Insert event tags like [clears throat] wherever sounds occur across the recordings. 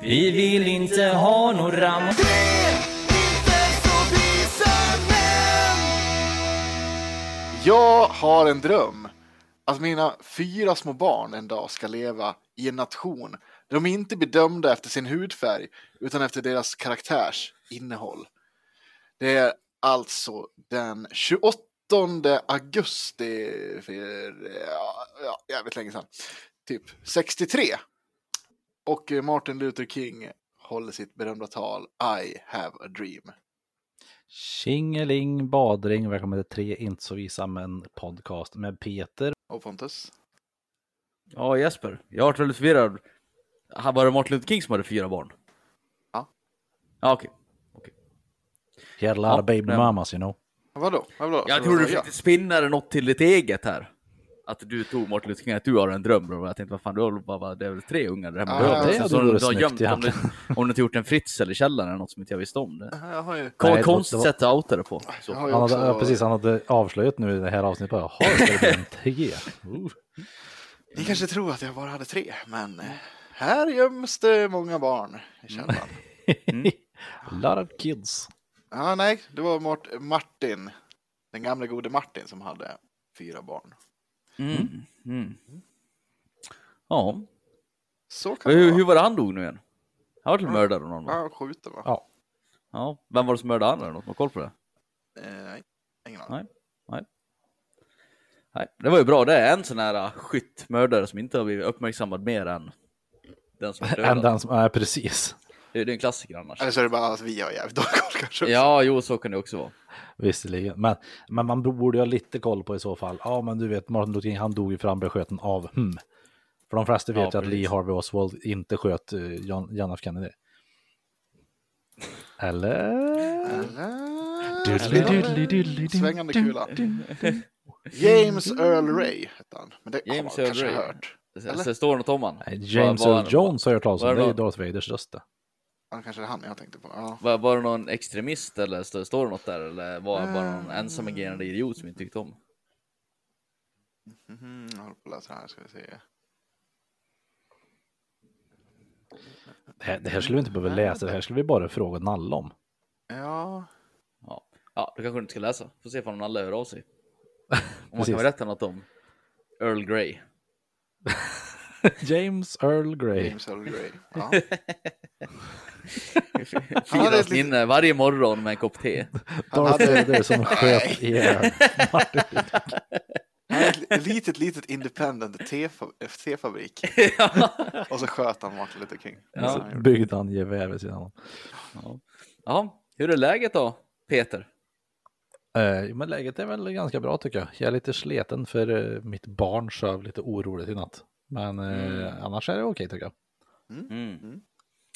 Vi vill inte ha några Jag har en dröm. Att mina fyra små barn en dag ska leva i en nation där de inte blir dömda efter sin hudfärg utan efter deras karaktärs innehåll. Det är alltså den 28 augusti för ja, ja, jävligt länge sedan. Typ 63. Och Martin Luther King håller sitt berömda tal I have a dream. Tjingeling badring, välkommen till tre inte så visa men podcast med Peter. Och Pontus. Ja, Jesper. Jag har varit väldigt förvirrad. Han var det Martin Luther King som hade fyra barn? Ja. Ja, okej. He had a lot Ja, of baby mamas you know. Vadå? Vadå? Jag trodde du försökte spinna det något till ditt eget här. Att du tog Martin Luther King, att du har en dröm. Och jag tänkte, vad fan, du har bara, bara, det är väl tre ungar där hemma. Ja, det så- hade så varit du har snyggt gömt, om, du, om du inte gjort en Fritzl i källaren eller något som inte jag visste om. Det. Jag har ju... Kon- det- konstigt det var- sätt att outa det på. Så. Han också... hade, ja, precis, han hade avslöjat nu i det här avsnittet. Bara, Jaha, det bli en tre? Uh. Ni kanske tror att jag bara hade tre, men eh, här göms det många barn i källaren. [laughs] lot of kids. Ja, nej, det var Mart- Martin, den gamla gode Martin som hade fyra barn. Mm. Mm. Ja, Så kan hur, hur var det han dog nu igen? Han var till mördad av någon va? Ja, skjuten va? Ja. Ja, vem var det som mördade han? Är det något man har koll på det? Eh, nej, ingen aning. Nej. Nej. Nej, det var ju bra. Det är en sån här uh, skytt, mördare som inte har blivit uppmärksammad mer än den som är Än den som, ja, precis. Det är det är en klassiker annars. Eller så är det bara att vi har jävligt dålig koll kanske. Ja, jo, så kan det också vara. Visserligen. Men, men man borde ju ha lite koll på i så fall. Ja, men du vet, Martin Luther King, han dog ju frambeskjuten av hmm. För de flesta vet Ja, ju att. Lee Harvey Oswald inte sköt uh, John, John F Kennedy. Eller? Doo. Svängande kula. James Earl Ray hette han. Men det har James man Earl kanske Ray. hört. Eller? så det står något om han. James Earl Jones har jag hört talas om. Det är det Darth Vaders röst det. Ja, kanske det är han jag tänkte på. Ja. Var, var det någon extremist eller stod, står det något där? Eller var det bara någon Mm. ensamagerande idiot som inte tyckte om? Mhm, jag håller på att läsa här, ska vi se. Det här, det här skulle vi inte behöva läsa, det här skulle vi bara fråga Nalle om. Ja, Ja, ja då kanske du inte ska läsa. Får se om alla hör av sig. [laughs] Om man kan berätta något om Earl Grey. [laughs] James Earl Grey. James Earl Grey. Ja. [laughs] hade Firas ett litet- minne varje morgon med en kopp te. Han Darth hade- Vader som sköt ihjäl Martin hade ett li- litet, litet independent tefab- tefabrik. Och så sköt han Martin Luther King. Ja. Så byggde han gevär vid sidan om. Ja. ja, hur är läget då, Peter? Eh, men läget är väl ganska bra tycker jag. Jag är lite sleten för eh, mitt barn söv lite oroligt i natt. Men eh, annars är det okej tycker jag. Mm.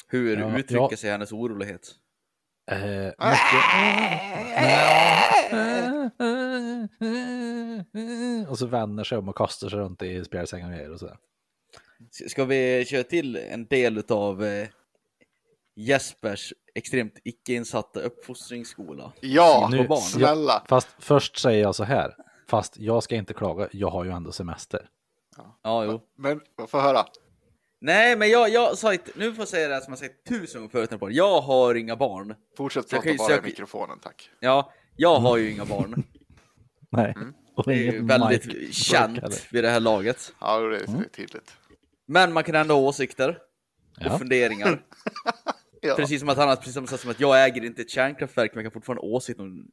Hur Ja, uttrycker ja. sig hennes orolighet? Eh, mycket... [laughs] Och så vänder sig om och kastar sig runt i spjälsängen och grejer och sådär. Ska vi köra till en del av eh, Jespers extremt icke-insatta uppfostringsskola? Ja, Nu- barn. snälla. Fast först säger jag så här. Fast jag ska inte klaga, jag har ju ändå semester. Ja, jo. Men få höra. Nej, men jag, jag sa inte, nu får jag säga det här som jag sagt tusen gånger förut. på Jag har inga barn. Fortsätt jag prata bara i söka- mikrofonen, tack. Ja, jag har ju inga barn. [laughs] Nej. Och Det är ju väldigt känt vid det här laget. Ja, det är är tydligt. Men man kan ändå ha åsikter och Ja. funderingar. [laughs] Ja. Precis som att han har precis sätt som att jag äger inte ett kärnkraftverk men jag kan fortfarande ha åsikt om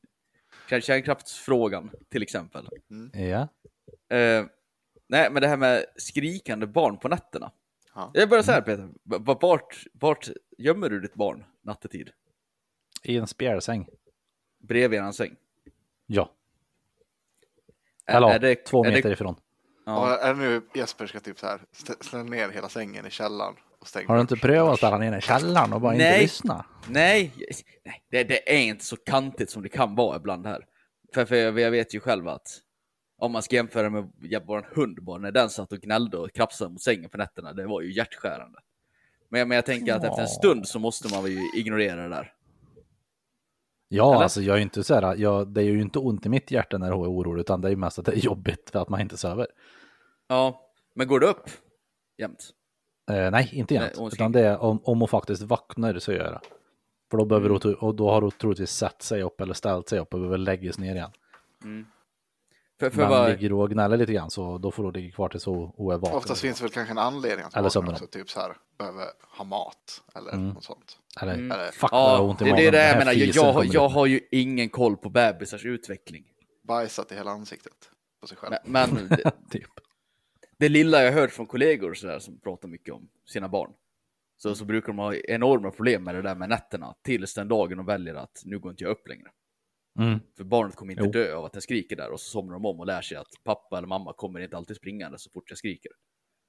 kärn- kärnkraftsfrågan till exempel. Ja. Eh, nej, men det här med skrikande barn på nätterna. Ja. Jag börjar så här Peter, vart, vart gömmer du ditt barn nattetid? I en spjälsäng. Bredvid hans säng? Ja. Är- Eller är det- två är det- meter ifrån. Ja. Är det nu Jesper ska typ så här ställa ner hela sängen i källaren och stänga Har du inte prövat att ställa ner i källaren och bara inte Nej. lyssna? Nej, nej det, det är inte så kantigt som det kan vara ibland här. För, för jag, jag vet ju själv att om man ska jämföra med vår hund bara, när den satt och gnällde och krafsade mot sängen på nätterna, det var ju hjärtskärande. Men, jag- men jag tänker att efter en stund så måste man ju ignorera det där. Ja, Eller? alltså jag är inte så här, jag, det är ju inte ont i mitt hjärta när hon är orolig, utan det är ju mest att det är jobbigt för att man inte sover. Ja, men går det upp jämt? Eh, nej, inte Nej, jämt. ska utan det är om, om hon faktiskt vaknar så gör jag det. För då, behöver Mm. och då har hon troligtvis satt sig upp eller ställt sig upp och behöver läggas ner igen. För, för Men vad, ligger och gnäller lite grann så då får hon ligga kvar tills är vaken. Oftast finns det väl kanske en anledning att Eller vakna också, typ så här, behöver ha mat eller Mm. något sånt. Eller, Eller fuck har ja, ont i det är magen. det Den jag menar. Jag, jag, kommer jag har ju ingen koll på bebisars utveckling. Bajsat i hela ansiktet på sig själv. Men, men [laughs] det, Typ. det lilla jag hört från kollegor så där, som pratar mycket om sina barn. Så, så brukar de ha enorma problem med det där med nätterna. Tills den dagen de väljer att nu går inte jag upp längre. Mm. För barnet kommer inte Jo. dö av att den skriker där och så somnar de om och lär sig att pappa eller mamma kommer inte alltid springande så fort jag skriker.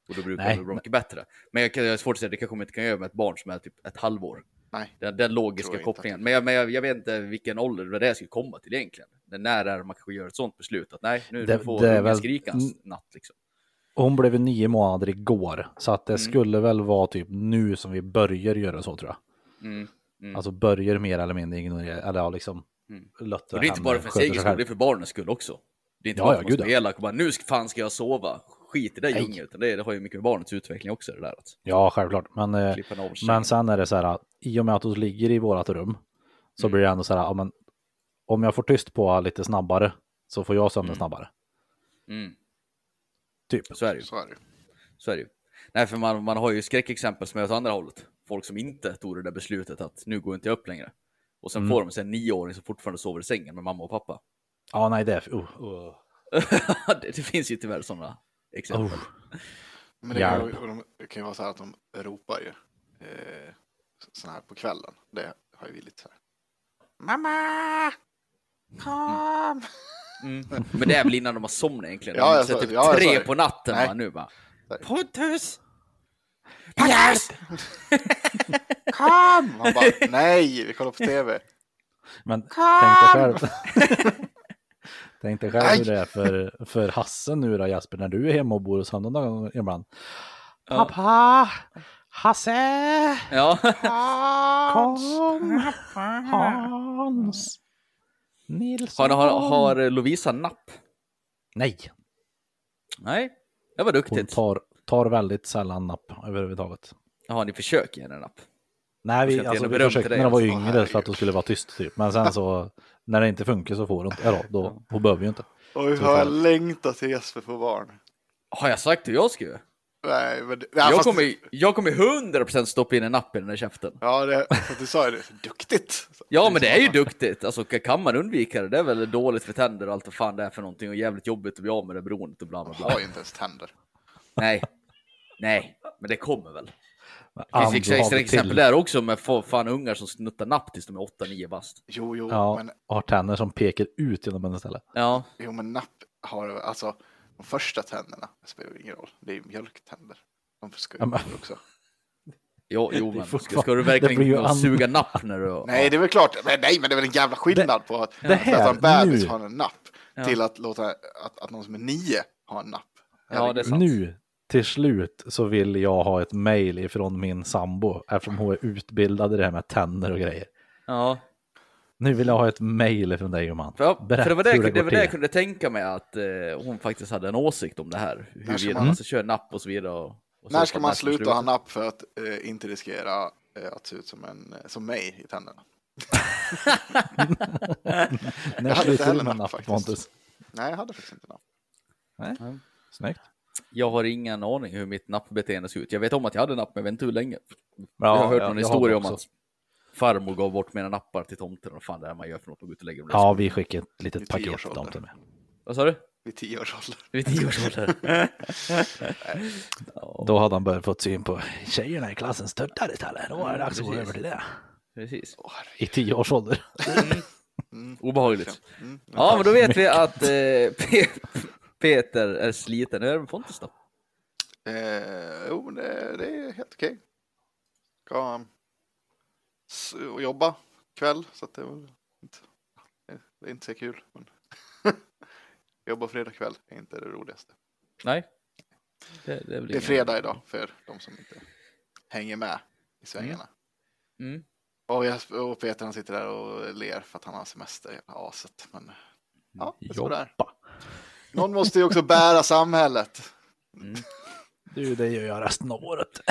Och då brukar Nej, det bli mycket bättre. Men jag, kan, jag har svårt att säga, det kanske man inte kan göra med ett barn som är typ ett halvår. Nej, Den, den logiska kopplingen. Men, jag, men jag, jag vet inte vilken ålder det är jag skulle komma till egentligen. Men när är man kanske gör ett sånt beslut att nej, nu Det- får ungen väl- skrika natt liksom. Hon blev nio månader igår, så att det Mm. skulle väl vara typ nu som vi börjar göra så tror jag. Mm. Mm. Alltså börjar mer eller mindre ignorera, eller ja liksom. Mm. Och det är inte bara för sköta egen sig skull, själv. det är för barnens skull också. Det är inte Ja, bara för att man ska elak och bara nu fan ska jag sova. Skit i det unge, utan det, det har ju mycket med barnets utveckling också det där att Ja, självklart. Men, eh, men sen är det så här, i och med att hon ligger i vårat rum så Mm. blir det ändå så här, ja, men, om jag får tyst på lite snabbare så får jag sömnen Mm. snabbare. Mm. Typ. Så är det ju. så är det. Så är det ju. Nej, för man, man har ju skräckexempel som är åt andra hållet. Folk som inte tog det där beslutet att nu går inte jag upp längre. Och sen Mm. får de sen nioåring som fortfarande sover i sängen med mamma och pappa. [laughs] Ja, nej, det är... Uh, uh. det, det finns ju tyvärr sådana exempel. Oh. Men det, kan, ju- det kan ju vara så här att de ropar ju eh, sån här på kvällen. Det har ju vi lite så här. Mamma! Kom! Mm. Men det är väl innan de har somnat egentligen. Ja, De sa- typ ja, tre det. på natten Nej. va, nu bara. Pontus! Pontus! Kom! Man bara, nej, vi kollar på tv. Men tänk dig själv. [laughs] tänk dig själv hur det är för, för Hasse nu då Jesper, när du är hemma och bor hos honom någon gång ibland. Ja. Pappa! Hasse! Ja. Kom! Hans! Nilsson! Har, har, har Lovisa napp? Nej, Nej, det var hon duktigt. tar, tar väldigt sällan napp överhuvudtaget. Har ni försök ge en napp? Nej, Jag vi, alltså, vi försökte dig, när de var alltså. Yngre för att hon skulle vara tyst typ. Men sen så, [laughs] när det inte funkar så får hon inte. Ja, då, då, hon behöver ju inte. Oj, har jag längtat till Jesper på barn. Har jag sagt hur jag ska göra? Nej, men... Ja, jag, fast- kommer, jag kommer 100% stoppa in en napp i den där käften. Ja, det, du sa ju det. Duktigt! Ja, men det är ju duktigt. Alltså, kan man undvika det? Det är väl dåligt för tänder och allt vad fan det är för någonting och jävligt jobbigt att bli av med det beroendet och bla bla Jag bla. har ju inte ens tänder. Nej, nej, men det kommer väl. Det finns extra det exempel där också med fan ungar som snuttar napp tills de är 8-9 bast. Jo, jo, Ja, men, har tänder som pekar ut genom en ställe. Ja, jo, men napp har alltså de första tänderna. Det spelar ingen roll. Det är ju mjölktänder. De ska ju Ja, men- också. jo, jo Det men ska, ska du det blir ju verkligen an- suga napp när du... Nej, det är väl klart. Men, nej, men det är väl en jävla skillnad på att det här, låta en bebis nu. ha en napp till att låta att, att någon som är nio har en napp. Ja, det är sant. Nu till slut så vill jag ha ett mejl ifrån min sambo eftersom hon är utbildad i det här med tänder och grejer. Ja, Nu vill jag ha ett mejl från dig Johan. för, Berätta för det var det, hur det det, var det jag kunde tänka mig att eh, hon faktiskt hade en åsikt om det här. ska Huruvida man- ska köra napp och så vidare. Och, och så När ska man sluta ha napp för att eh, inte riskera eh, att se ut som, en, eh, som mig i tänderna? [laughs] När hade inte heller napp napp faktiskt. Pontus? Nej, jag hade faktiskt inte napp. Nej. Snyggt. Jag har ingen aning hur mitt nappbeteende ser ut. Jag vet om att jag hade napp, men jag vet inte hur länge. Ja, jag har hört ja, någon historia om att farmor gav bort mina nappar till tomten och fan det är man gör för något och gå ut och lägga dem. Ja, vi skickade ett litet paket till till mig. Vad sa du? Vid tio års ålder. Vid tio års ålder. [laughs] Då hade han börjat fått syn på tjejerna i klassen stöttar istället. Då var det dags att gå över till det. Precis. I tio års ålder. Obehagligt. Mm. Ja, men då vet vi att eh, [laughs] Peter är sliten. Hur är det med Pontus då? Eh, jo, det, det är helt okej. Ska um, jobba kväll, så att det är inte, det- är inte så kul. Men [laughs] jobba fredag kväll är inte det roligaste. Nej. Det, det Det är fredag idag för de som inte hänger med i svängarna. Mm. Och, jag, och Peter han sitter där och ler för att han har semester, jävla aset. Men ja, det är sådär. Jobba. Någon måste ju också bära samhället. Du, det gör jag resten av året.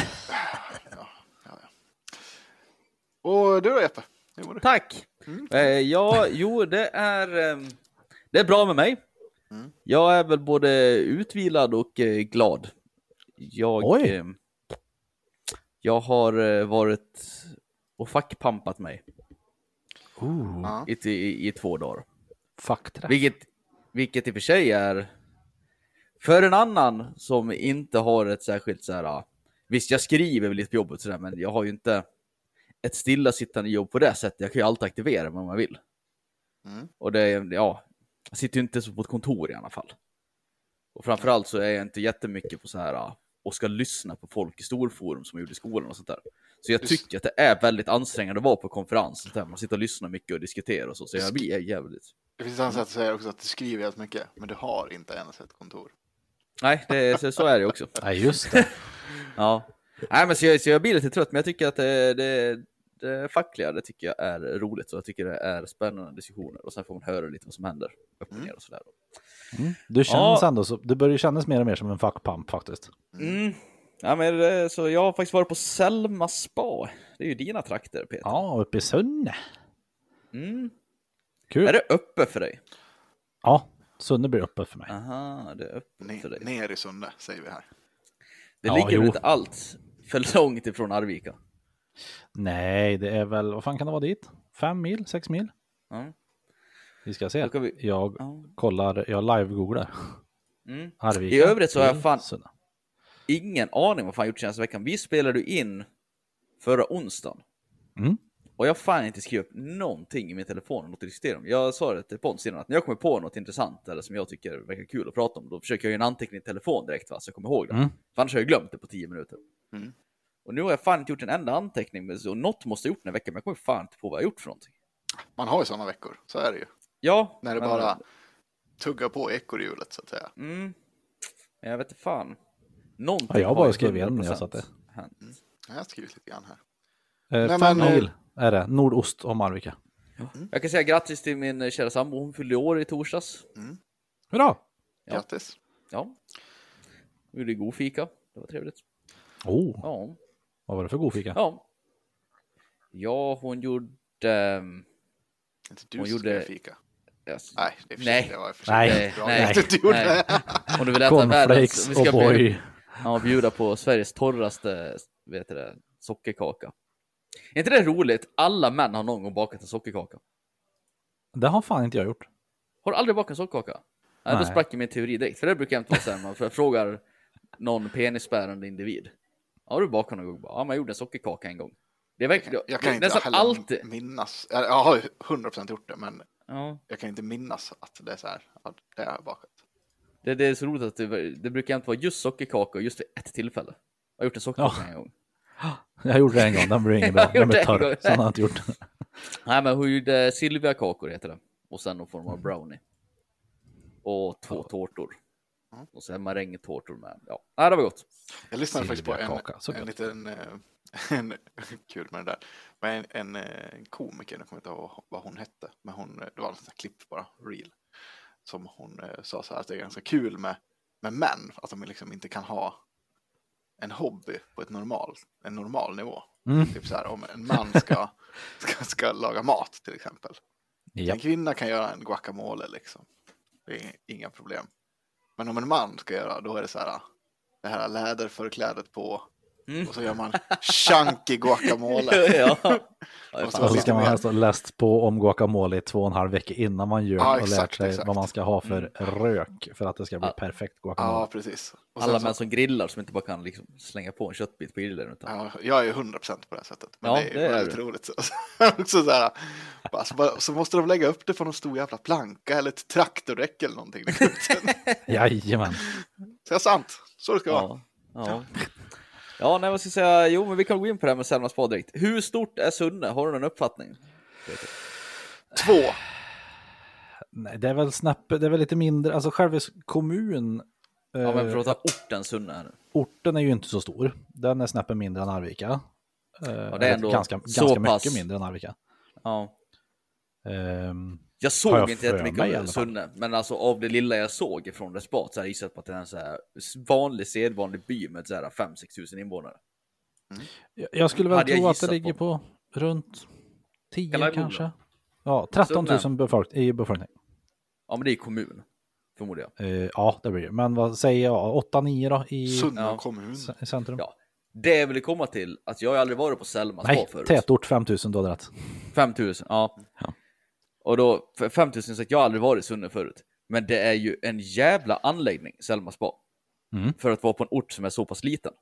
Och du då Jeppe? Du? Tack! Eh, ja, jo, det är, ehm, det är bra med mig. Jag är väl både utvilad och eh, glad. Jag, Oj. ehm, jag har eh, varit och fackpampat mig Ja. i, i, i två dagar. Fackträff. Vilket, vilket i och för sig är för en annan som inte har ett särskilt så här. ah, Visst, jag skriver väl lite på jobbet sådär, men jag har ju inte ett stillasittande jobb på det sättet. Jag kan ju alltid aktivera mig om jag vill. Mm. Och det är, ja, jag sitter ju inte så på ett kontor i alla fall. Och framförallt så är jag inte jättemycket på så här ah, och ska lyssna på folk i storforum som jag gjorde i skolan och sånt där. Så jag tycker att det är väldigt ansträngande att vara på konferens, där. man sitter och lyssnar mycket och diskuterar och så, så jag blir jävligt Det finns ett annat sätt att säga också att du skriver helt mycket, men du har inte ens ett kontor. Nej, det, så, så är det också. Nej, just det. [laughs] Ja. Nej, men så jag, så jag blir lite trött, men jag tycker att det, det, det fackliga, det tycker jag är roligt och jag tycker det är spännande diskussioner och sen får man höra lite vad som händer upp och ner och sådär. Mm. Du känns Ja. ändå så, det börjar kännas mer och mer som en fackpamp faktiskt. Mm. Ja, men så jag har faktiskt varit på Selma spa. Det är ju dina trakter, Peter. Ja, uppe i Sunne. Mm. Kul. Är det uppe för dig? Ja, Sunne blir uppe för mig. Aha, det är uppe Ne- för dig. ner i Sunne, säger vi här. Det Ja, ligger jo. inte allt för långt ifrån Arvika? Nej, det är väl, vad fan kan det vara dit? Fem mil, sex mil? Ja. Vi ska se. Vi- Jag Ja. kollar, jag live-googlar. Mm. Arvika I övrigt så har jag fan- Sunne. Ingen aning vad fan jag gjort senaste veckan. Vi spelade in förra onsdagen. Mm. Och jag har fan inte skrivit upp någonting i min telefon och något att diskutera om. Jag sa det till Pontus innan att när jag kommer på något intressant eller som jag tycker verkar kul att prata om, då försöker jag göra en anteckning i telefon direkt va, så jag kommer ihåg det. Mm. För annars har jag glömt det på tio minuter. Mm. Och nu har jag fan inte gjort en enda anteckning, men så något måste jag ha gjort den här veckan, men jag kommer fan inte på vad jag har gjort för någonting. Man har ju sådana veckor, så är det ju. Ja, När det men- bara tuggar på ekorrhjulet så att säga. Mm. Men jag vet inte fan. Någonting Ja, jag har bara skrev igen när jag 100% satte. hänt. Jag har skrivit lite grann här. Eh, Nej, fem men, eh, mil är det, nordost om Arvika. Jag kan säga grattis till min eh, kära sambo, hon fyllde år i torsdags. Hurra! Ja. Grattis. Ja. Vi gjorde god fika, det var trevligt. Oh, Ja. vad var det för god fika? Ja. Ja, hon gjorde... ehm, Inte du Hon som gjorde- fika. yes. Nej, det för Nej. det var för Nej. bra. Nej. Nej. det. Om du vill äta världens... Cornflakes Vi och ska boy. bjuda, ja, bjuda på Sveriges torraste vet du det, sockerkaka. Är inte det roligt? Alla män har någon gång bakat en sockerkaka. Det har fan inte jag gjort. Har du aldrig bakat en sockerkaka? Nej, då sprack min teori direkt. För det brukar inte vara så här, man frågar någon penisbärande individ. Har du bakat någon gång? Ja, men jag gjorde en sockerkaka en gång. Det är verkligen, Jag kan inte heller alltid. minnas. Jag jag har ju 100% gjort det, men Ja, jag kan inte minnas att det är så här. Att det har jag bakat. det, det är så roligt att det, det brukar inte vara just sockerkaka just vid ett tillfälle. Jag har gjort en sockerkaka Ja. en gång. [laughs] Jag gjorde det en gång, den blev ingen [laughs] bra. Den blev torr, den har jag inte gjort. [laughs] Nej, men hon gjorde Silvia-kakor heter det. Och sen någon form av brownie. Och två tårtor. Och sen marängtårtor med. Ja, Nej, det var gott. Jag lyssnade faktiskt på en, så en liten, eh, en, kul med det där, men en, en, eh, en komiker, jag kommer inte ihåg vad hon hette, men hon, eh, det var en sån klipp bara, real, som hon sa så här att det är ganska kul med, med män, att de liksom inte kan ha en hobby på ett normal, en normal nivå. Mm. Typ så här om en man ska, [laughs] ska, ska laga mat till exempel. Ja. En kvinna kan göra en guacamole liksom. Det är inga problem. Men om en man ska göra, då är det så här. Det här läderförklädet på. Mm. Och så gör man chunky guacamole. [laughs] ja. ja [laughs] Och så ska man alltså läst på om guacamole i två och en halv vecka innan man gör Ja, och lärt sig exakt. vad man ska ha för rök för att det ska bli Ja. perfekt Ja, guacamole. precis. Och sen Alla så- män som grillar som inte bara kan liksom slänga på en köttbit på grillen. Utan... Ja, jag är 100% på det här sättet. Men Ja, det är, det är väldigt du. roligt. [laughs] Så, bara, så måste de lägga upp det på någon stor jävla planka eller ett traktordäck eller någonting. Jajamän. så är sant. Så det ska vara. Ja. Ja. ja, nej vad ska jag säga? Jo, men vi kan gå in på det här med Selma spa direkt. Hur stort är Sunne? Har du någon uppfattning? Två. Nej, det är väl snäpp, det är väl lite mindre, alltså själva kommun, Ja, men eh, för att ta orten Sunne här nu. orten är ju inte så stor. Den är snäppet mindre än Arvika. Eh, är eller ändå ganska så ganska pass. mycket mindre än Arvika. Ja. Ehm, Jag såg jag inte jättemycket av. Sunne, men alltså av det lilla jag såg ifrån Respat så har jag gissat på att det är en så här vanlig, sedvanlig by med så här 5-6 tusen invånare. Jag- Jag skulle väl Hade tro att det ligger på. på runt 10 Kan jag googla? kanske. Ja, 13 000 Sunne. befolk i befolkning. Ja, men det är kommun, förmodar jag. Eh, ja, det blir det. Men vad säger jag? 8-9 då i, Sunne Ja. kommun. centrum? Ja. Det jag ville komma till, att jag har aldrig varit på Selma spa Nej, förut. tätort 5 000, då är det rätt. 5000, ja. Ja. Och då, för 5000 sagt, jag har aldrig varit i Sunne förut. Men det är ju en jävla anläggning, Selma spa. Mm. För att vara på en ort som är så pass liten.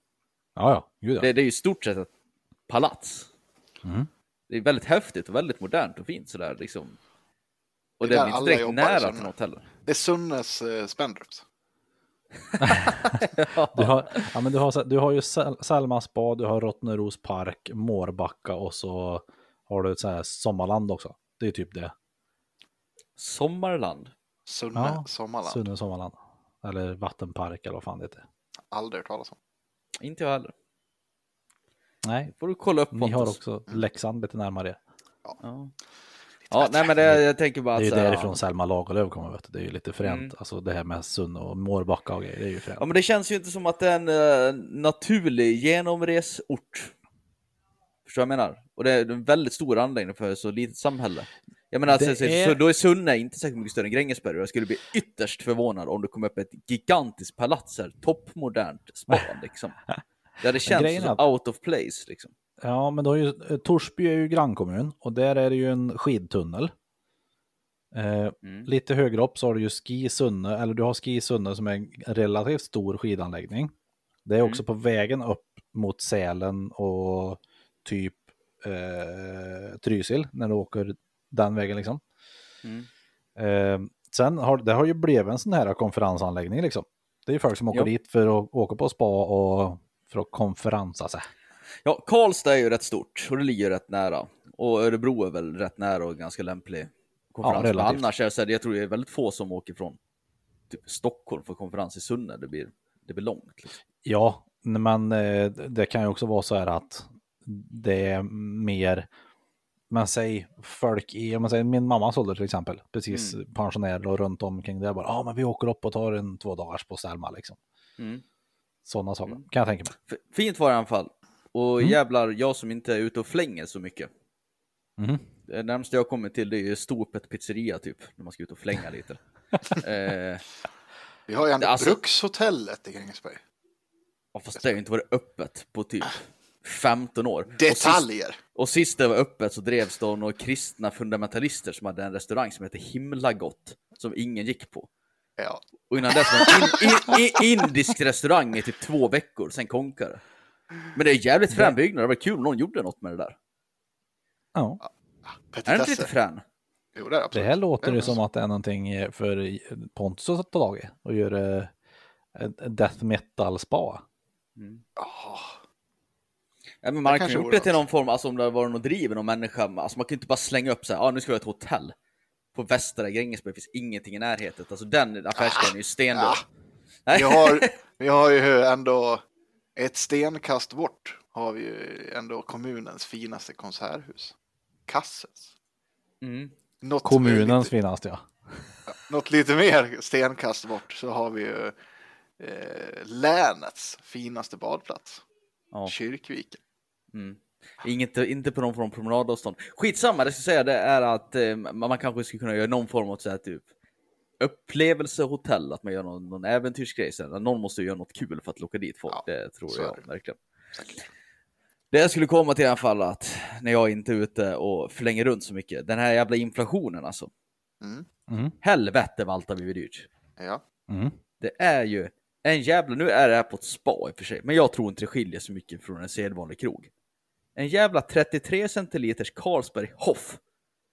Ja, ja, gud ja. Det, det är ju stort sett ett palats. Mm. Det är väldigt häftigt och väldigt modernt och fint sådär liksom. Och Det det är inte direkt nära till något heller. Det är Sunnes eh, Spendrups. [laughs] Du har, ja, men du har, du har ju Sel- Selma spa, du har Rottneros park, Mårbacka och så har du ett så här sommarland också. Det är typ det. Sommarland. Sunne Ja, Sommarland. Sunne sommarland. Eller vattenpark eller vad fan det heter. Aldrig hört talas om. Inte jag heller. Nej, Får du kolla upp ni har Pontus. också Leksand lite närmare det. Ja, ja nej men det, jag tänker bara Det är att ju så här, därifrån Selma Lagerlöf kommer. Vet du. Det är ju lite fränt. Mm. Alltså det här med Sunne och Mårbacka och grejer. Det är ju fränt. Ja men det känns ju inte som att det är en eh, naturlig genomresort. Förstår du vad jag menar? Och det är en väldigt stor anläggning för så litet samhälle. Jag menar, alltså, så, är- så då är Sunne inte särskilt mycket större än Grängesberg och jag skulle bli ytterst förvånad om det kom upp ett gigantiskt palats här, toppmodernt spa liksom. Det [laughs] är så att- out of place liksom. Ja, men då är ju, eh, Torsby är ju grannkommun och där är det ju en skidtunnel. Eh, Mm. Lite högre upp så har du ju Ski Sunne, eller du har Ski Sunne som är en relativt stor skidanläggning. Det är Mm. också på vägen upp mot Sälen och typ eh, Trysil när du åker den vägen liksom. Mm. Eh, sen har det har ju blivit en sån här konferensanläggning liksom. Det är ju folk som åker Ja. dit för att åka på spa och för att konferensa sig. Ja, Karlstad är ju rätt stort och det ligger rätt nära. Och Örebro är väl rätt nära och ganska lämplig konferens. Relativt. annars är det så här, jag tror det är väldigt få som åker från typ Stockholm för konferens i Sunne. Det blir, det blir långt. Liksom. Ja, men eh, det kan ju också vara så här att det är mer, men säg folk i, om man säger min mammas ålder till exempel, precis pensionärer och runt omkring det bara, ja ah, men vi åker upp och tar en två dagars på Selma liksom. Mm. Sådana saker kan jag tänka mig. F- Fint var det i alla fall. Och Mm. jävlar, jag som inte är ute och flänger så mycket. Mhm. Det närmaste jag kommer till det är ju Stopet pizzeria typ, när man ska ut och flänga lite. [laughs] eh, Vi har ju ändå Alltså- Brukshotellet i Grängesberg. ja, fast det har ju inte varit öppet på typ 15 år. Och sist- Detaljer! Och sist det var öppet så drevs det av några kristna fundamentalister som hade en restaurang som hette Himla gott som ingen gick på. Ja. Och innan dess var det en in, in, indisk restaurang i typ två veckor, sen konkade. Men det är jävligt frän byggnad, det var kul om någon gjorde något med det där. Ja, Är det inte lite frän? Jo, det är det absolut. här låter Det ju som att det är någonting för Pontus att ta tag i och göra death metal spa. Ja. Ja, men man kanske gjort det till någon form, alltså om det var någon driven någon människa, alltså man kan ju inte bara slänga upp så här, ah, nu ska vi ha ett hotell. På Västra Grängesberg finns ingenting i närheten, alltså den affärsidén är ju stendöd. Ja. Nej. Vi har, [laughs] vi har ju ändå ett stenkast bort har vi ju ändå kommunens finaste konserthus. Kassens. Mm. Något Kommunens lite, finaste ja. något lite mer stenkast bort så har vi ju eh, länets finaste badplats. Ja. Kyrkviken. Mm. Inget, inte på någon form av promenadavstånd. Skitsamma, det jag ska säga det är att eh, man kanske skulle kunna göra någon form av så här, typ upplevelsehotell, att man gör någon, någon äventyrsgrej sen. Någon måste ju göra något kul för att locka dit folk, Ja, det tror så jag det. verkligen. Det jag skulle komma till i alla fall att när jag inte är ute och flänger runt så mycket, den här jävla inflationen alltså. Mm. Mm. Helvete vad allt har blivit dyrt. Ja. Mm. Det är ju en jävla, nu är det här på ett spa i och för sig, men jag tror inte det skiljer så mycket från en sedvanlig krog. En jävla 33 centiliters Carlsberg Hoff,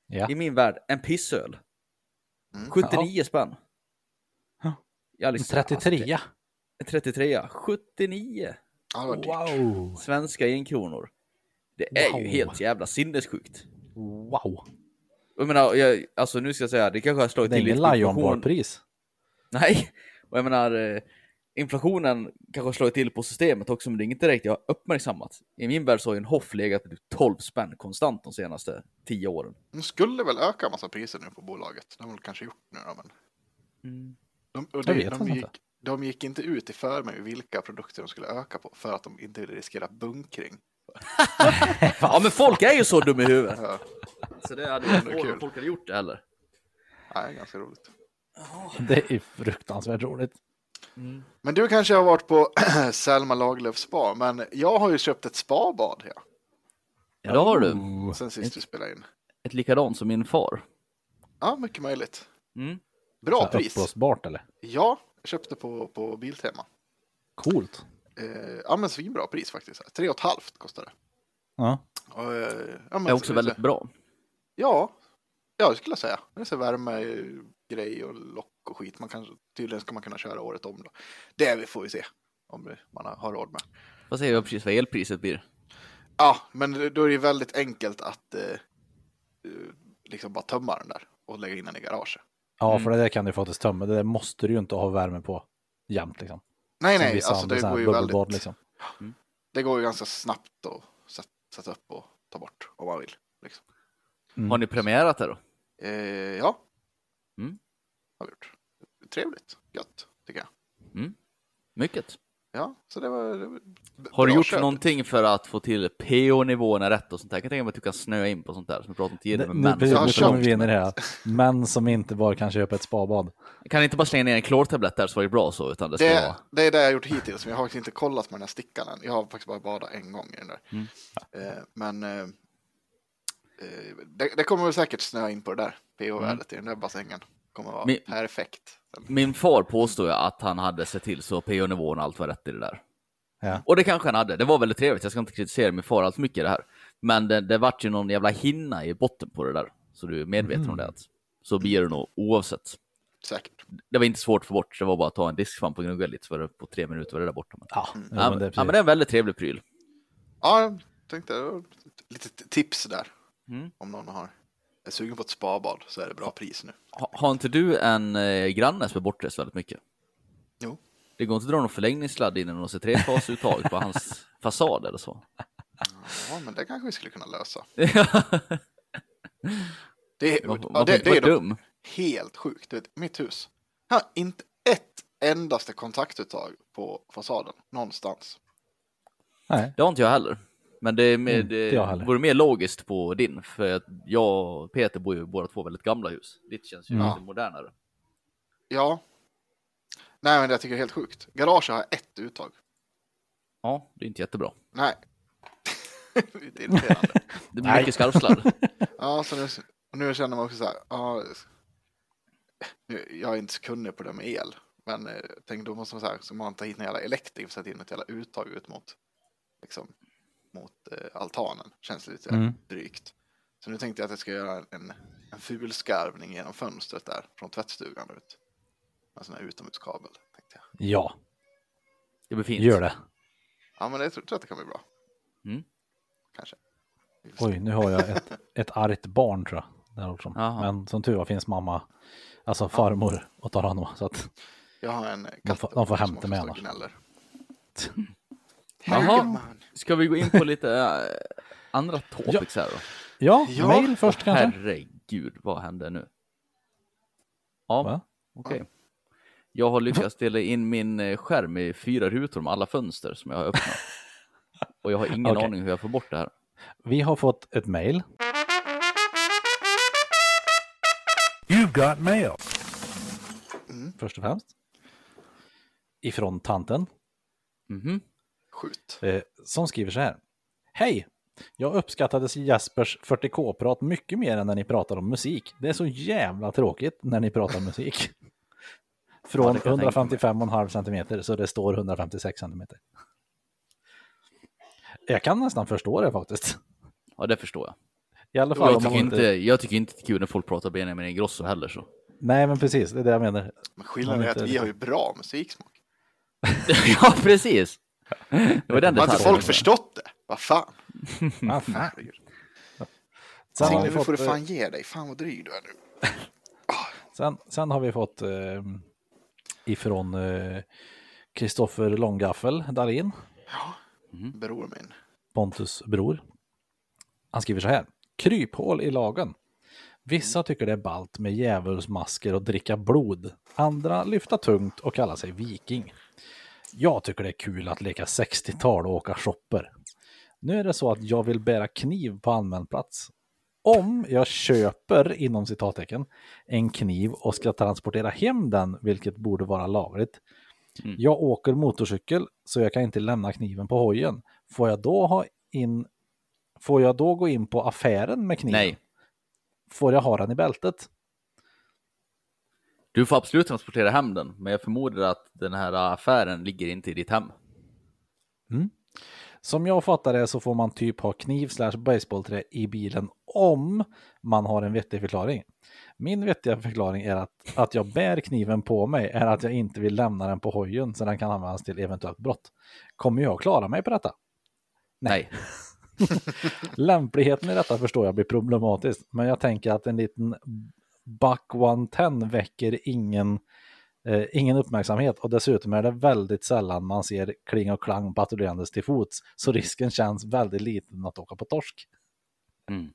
Ja. i min värld, en pissöl. Mm. 79 spänn. Ja. Jag har liksom- 33. Alltså, det- 33, 79 Ja, det var dyrt. Wow. svenska enkronor. Det är ju Wow. helt jävla sinnessjukt. Wow. Jag menar, jag, alltså nu ska jag säga, det kanske har slagit Det är till ingen lite inflation. Lionbar-pris. Nej, och jag menar, eh, inflationen kanske slagit till på systemet också, men det är inget direkt jag har uppmärksammat. I min värld så har ju en Hoff legat på typ 12 spänn konstant de senaste 10 åren. De skulle väl öka en massa priser nu på bolaget. Det har de väl kanske gjort nu då, men... De, och det, de, gick, inte. de gick inte ut i förväg vilka produkter de skulle öka på för att de inte ville riskera bunkring. [laughs] Ja, men folk är ju så dumma i huvudet. Ja, Så det hade ju inte folk hade gjort det heller. nej, ganska roligt. Det är fruktansvärt roligt. Men du kanske har varit på [clears throat] Selma Lagerlöf spa, men jag har ju köpt ett spabad ja, Ja, det har du. sen sist vi spelade in. Ett likadant som min far. Ja, mycket möjligt. Mm. Bra Så pris. Uppblåsbart eller? Ja, jag köpte på, på Biltema. Coolt. Eh, ja, men svinbra pris faktiskt. Tre och ett halvt kostar det. Ja. Och, eh, ja, men, är också väldigt bra. Ja, ja det skulle jag säga. Det är så värme, grej och lock och skit. Man kan, tydligen ska man kunna köra året om. Då. Det får vi se om man har, råd med. Vad säger jag precis vad elpriset blir? Ja, men då är det väldigt enkelt att eh, eh, liksom bara tömma den där och lägga in den i garaget. Ja, Mm. för det där kan du faktiskt tömma. Det där måste du ju inte ha värme på jämt liksom. Nej, Som nej, vissa alltså det går ju väldigt, liksom. det går ju ganska snabbt att sätta, sätta upp och ta bort om man vill. Liksom. Mm. Har ni premiärat det då? Eh, ja, Mm. har vi gjort. Trevligt, gött, tycker jag. Mycket. Ja, så det var... Det var b- Har du gjort köp. någonting för att få till PO-nivåerna rätt och sånt där? Jag kan tänka mig att du kan snöa in på sånt där som vi pratade om tidigare med Nu, män. köpt vi in i det här. Män som inte bara kan köpa ett spabad. Kan inte bara slänga ner en klortablett där så var det bra så, utan det ska Det, vara... det är det jag har gjort hittills, men jag har faktiskt inte kollat med den här stickan än. Jag har faktiskt bara badat en gång i den där. Mm. Eh, men eh, eh, det, det kommer väl säkert snöa in på det där pH-värdet i den där bassängen. kommer vara Men- perfekt. Min far påstod ju att han hade sett till så PO-nivån och allt var rätt i det där. Ja. Och det kanske han hade. Det var väldigt trevligt. Jag ska inte kritisera min far allt mycket i det här. Men det, det vart ju någon jävla hinna i botten på det där. Så du är medveten om det. Att så blir det nog oavsett. Säkert. Det var inte svårt att få bort. Det var bara att ta en diskvamp och gnugga lite så var det på tre minuter var det där borta. Men... Ja, Mm. ja, men det är ja, men det är en väldigt trevlig pryl. Ja, jag tänkte lite tips där. Mm. Om någon har är sugen på ett spabad så är det bra pris nu. Ha, har inte du en eh, granne som är bortrest väldigt mycket? Jo. Det går inte att dra någon förlängningssladd in i någon C3-fasuttag på hans [laughs] fasad eller så? Ja, men det kanske vi skulle kunna lösa. [laughs] man Det är, man ja, får det, det är dum. helt sjukt. Vet, mitt hus har inte ett endaste kontaktuttag på fasaden någonstans. Nej. Det har inte jag heller. Men det, är mer, det vore mer logiskt på din, för att jag och Peter bor ju båda två väldigt gamla hus. Ditt känns ju Mm. lite modernare. Ja. Nej, men det jag tycker jag är helt sjukt. Garaget har ett uttag. Ja, det är inte jättebra. Nej. [laughs] det är irriterande. [laughs] Det blir mycket skarvsladd. [laughs] Ja, så nu, och nu känner man också så här. Ja, nu- jag är inte så kunnig på det med el. Men eh, tänk då måste man så här, så man ta hit en jävla elektriker och sätta in ett jävla uttag ut mot, liksom, mot eh, altanen. Känns lite Mm. drygt. Så nu tänkte jag att jag ska göra en, en fulskarvning genom fönstret där från tvättstugan ut. En sån här utomhuskabel. Tänkte jag. Ja, Det blir fint. gör det. Ja, men det tror tror jag att det kan bli bra. Mm. Kanske. Oj, nu har jag ett, [laughs] ett argt barn tror jag. Där också. Men som tur var finns mamma, alltså farmor, och tar hand om. Så att, Jag har en De får- de får hämta mig annars. gnäller. [laughs] Jaha. Ska vi gå in på lite äh, andra topics här då? ja, Ja. mail först kanske. Herregud, vad hände nu? Ja, okej. Jag har lyckats dela in min eh, skärm i fyra rutor med alla fönster som jag har öppnat. [laughs] Och jag har ingen Okej. aning hur jag får bort det här. Vi har fått ett mail. You've got mail. Först och främst. Ifrån tanten. Mhm. Skjut. Eh, som skriver så här. Hej! Jag uppskattade Jespers 40K-prat mycket mer än när ni pratar om musik. Det är så jävla tråkigt när ni pratar musik. [laughs] Från mig. 155,5 cm så det står 156 cm. Jag kan nästan förstå det faktiskt. Ja, det förstår jag. I alla fall jag tycker, inte... inte, jag tycker inte det är kul när folk pratar Benjamin Ingrosso heller. Så. Nej, men precis, det är det jag menar. Men skillnaden är att inte- vi har ju bra musiksmak. [laughs] ja, precis. [laughs] Det var den Har inte folk förstått det? Vad fan? [laughs] Ah, fan. Sen, har Signe, vi nu får fått, du eh, fan ge dig. Fan vad dryg du är nu. sen, sen har vi fått eh, ifrån eh, Kristoffer Långgaffel Dahlin, Bror min. Pontus bror. Han skriver så här. Kryphål i lagen. Vissa tycker det är ballt med djävulsmasker och dricka blod. Andra lyfta tungt och kalla sig viking. Jag tycker det är kul att leka 60-tal och åka shopper. Nu är det så att jag vill bära kniv på allmän plats. Om jag köper, inom citattecken, en kniv och ska transportera hem den, vilket borde vara lagligt. Jag åker motorcykel så jag kan inte lämna kniven på hojen. Får jag då ha in Får jag då gå in på affären med kniven? Nej. Får jag ha den i bältet? Du får absolut transportera hem den, men jag förmodar att den här affären ligger inte i ditt hem. Som jag fattar det så får man typ ha kniv slash baseballträ i bilen om man har en vettig förklaring. Min vettiga förklaring är att, att jag bär kniven på mig är att jag inte vill lämna den på hojen så den kan användas till eventuellt brott. Kommer jag klara mig på detta? Nej. [laughs] Lämpligheten i detta förstår jag blir problematiskt, men jag tänker att en liten Buck 110 väcker ingen, eh, ingen uppmärksamhet och dessutom är det väldigt sällan man ser kling och klang patrullerandes till fots, så risken känns väldigt liten att åka på torsk. Mm.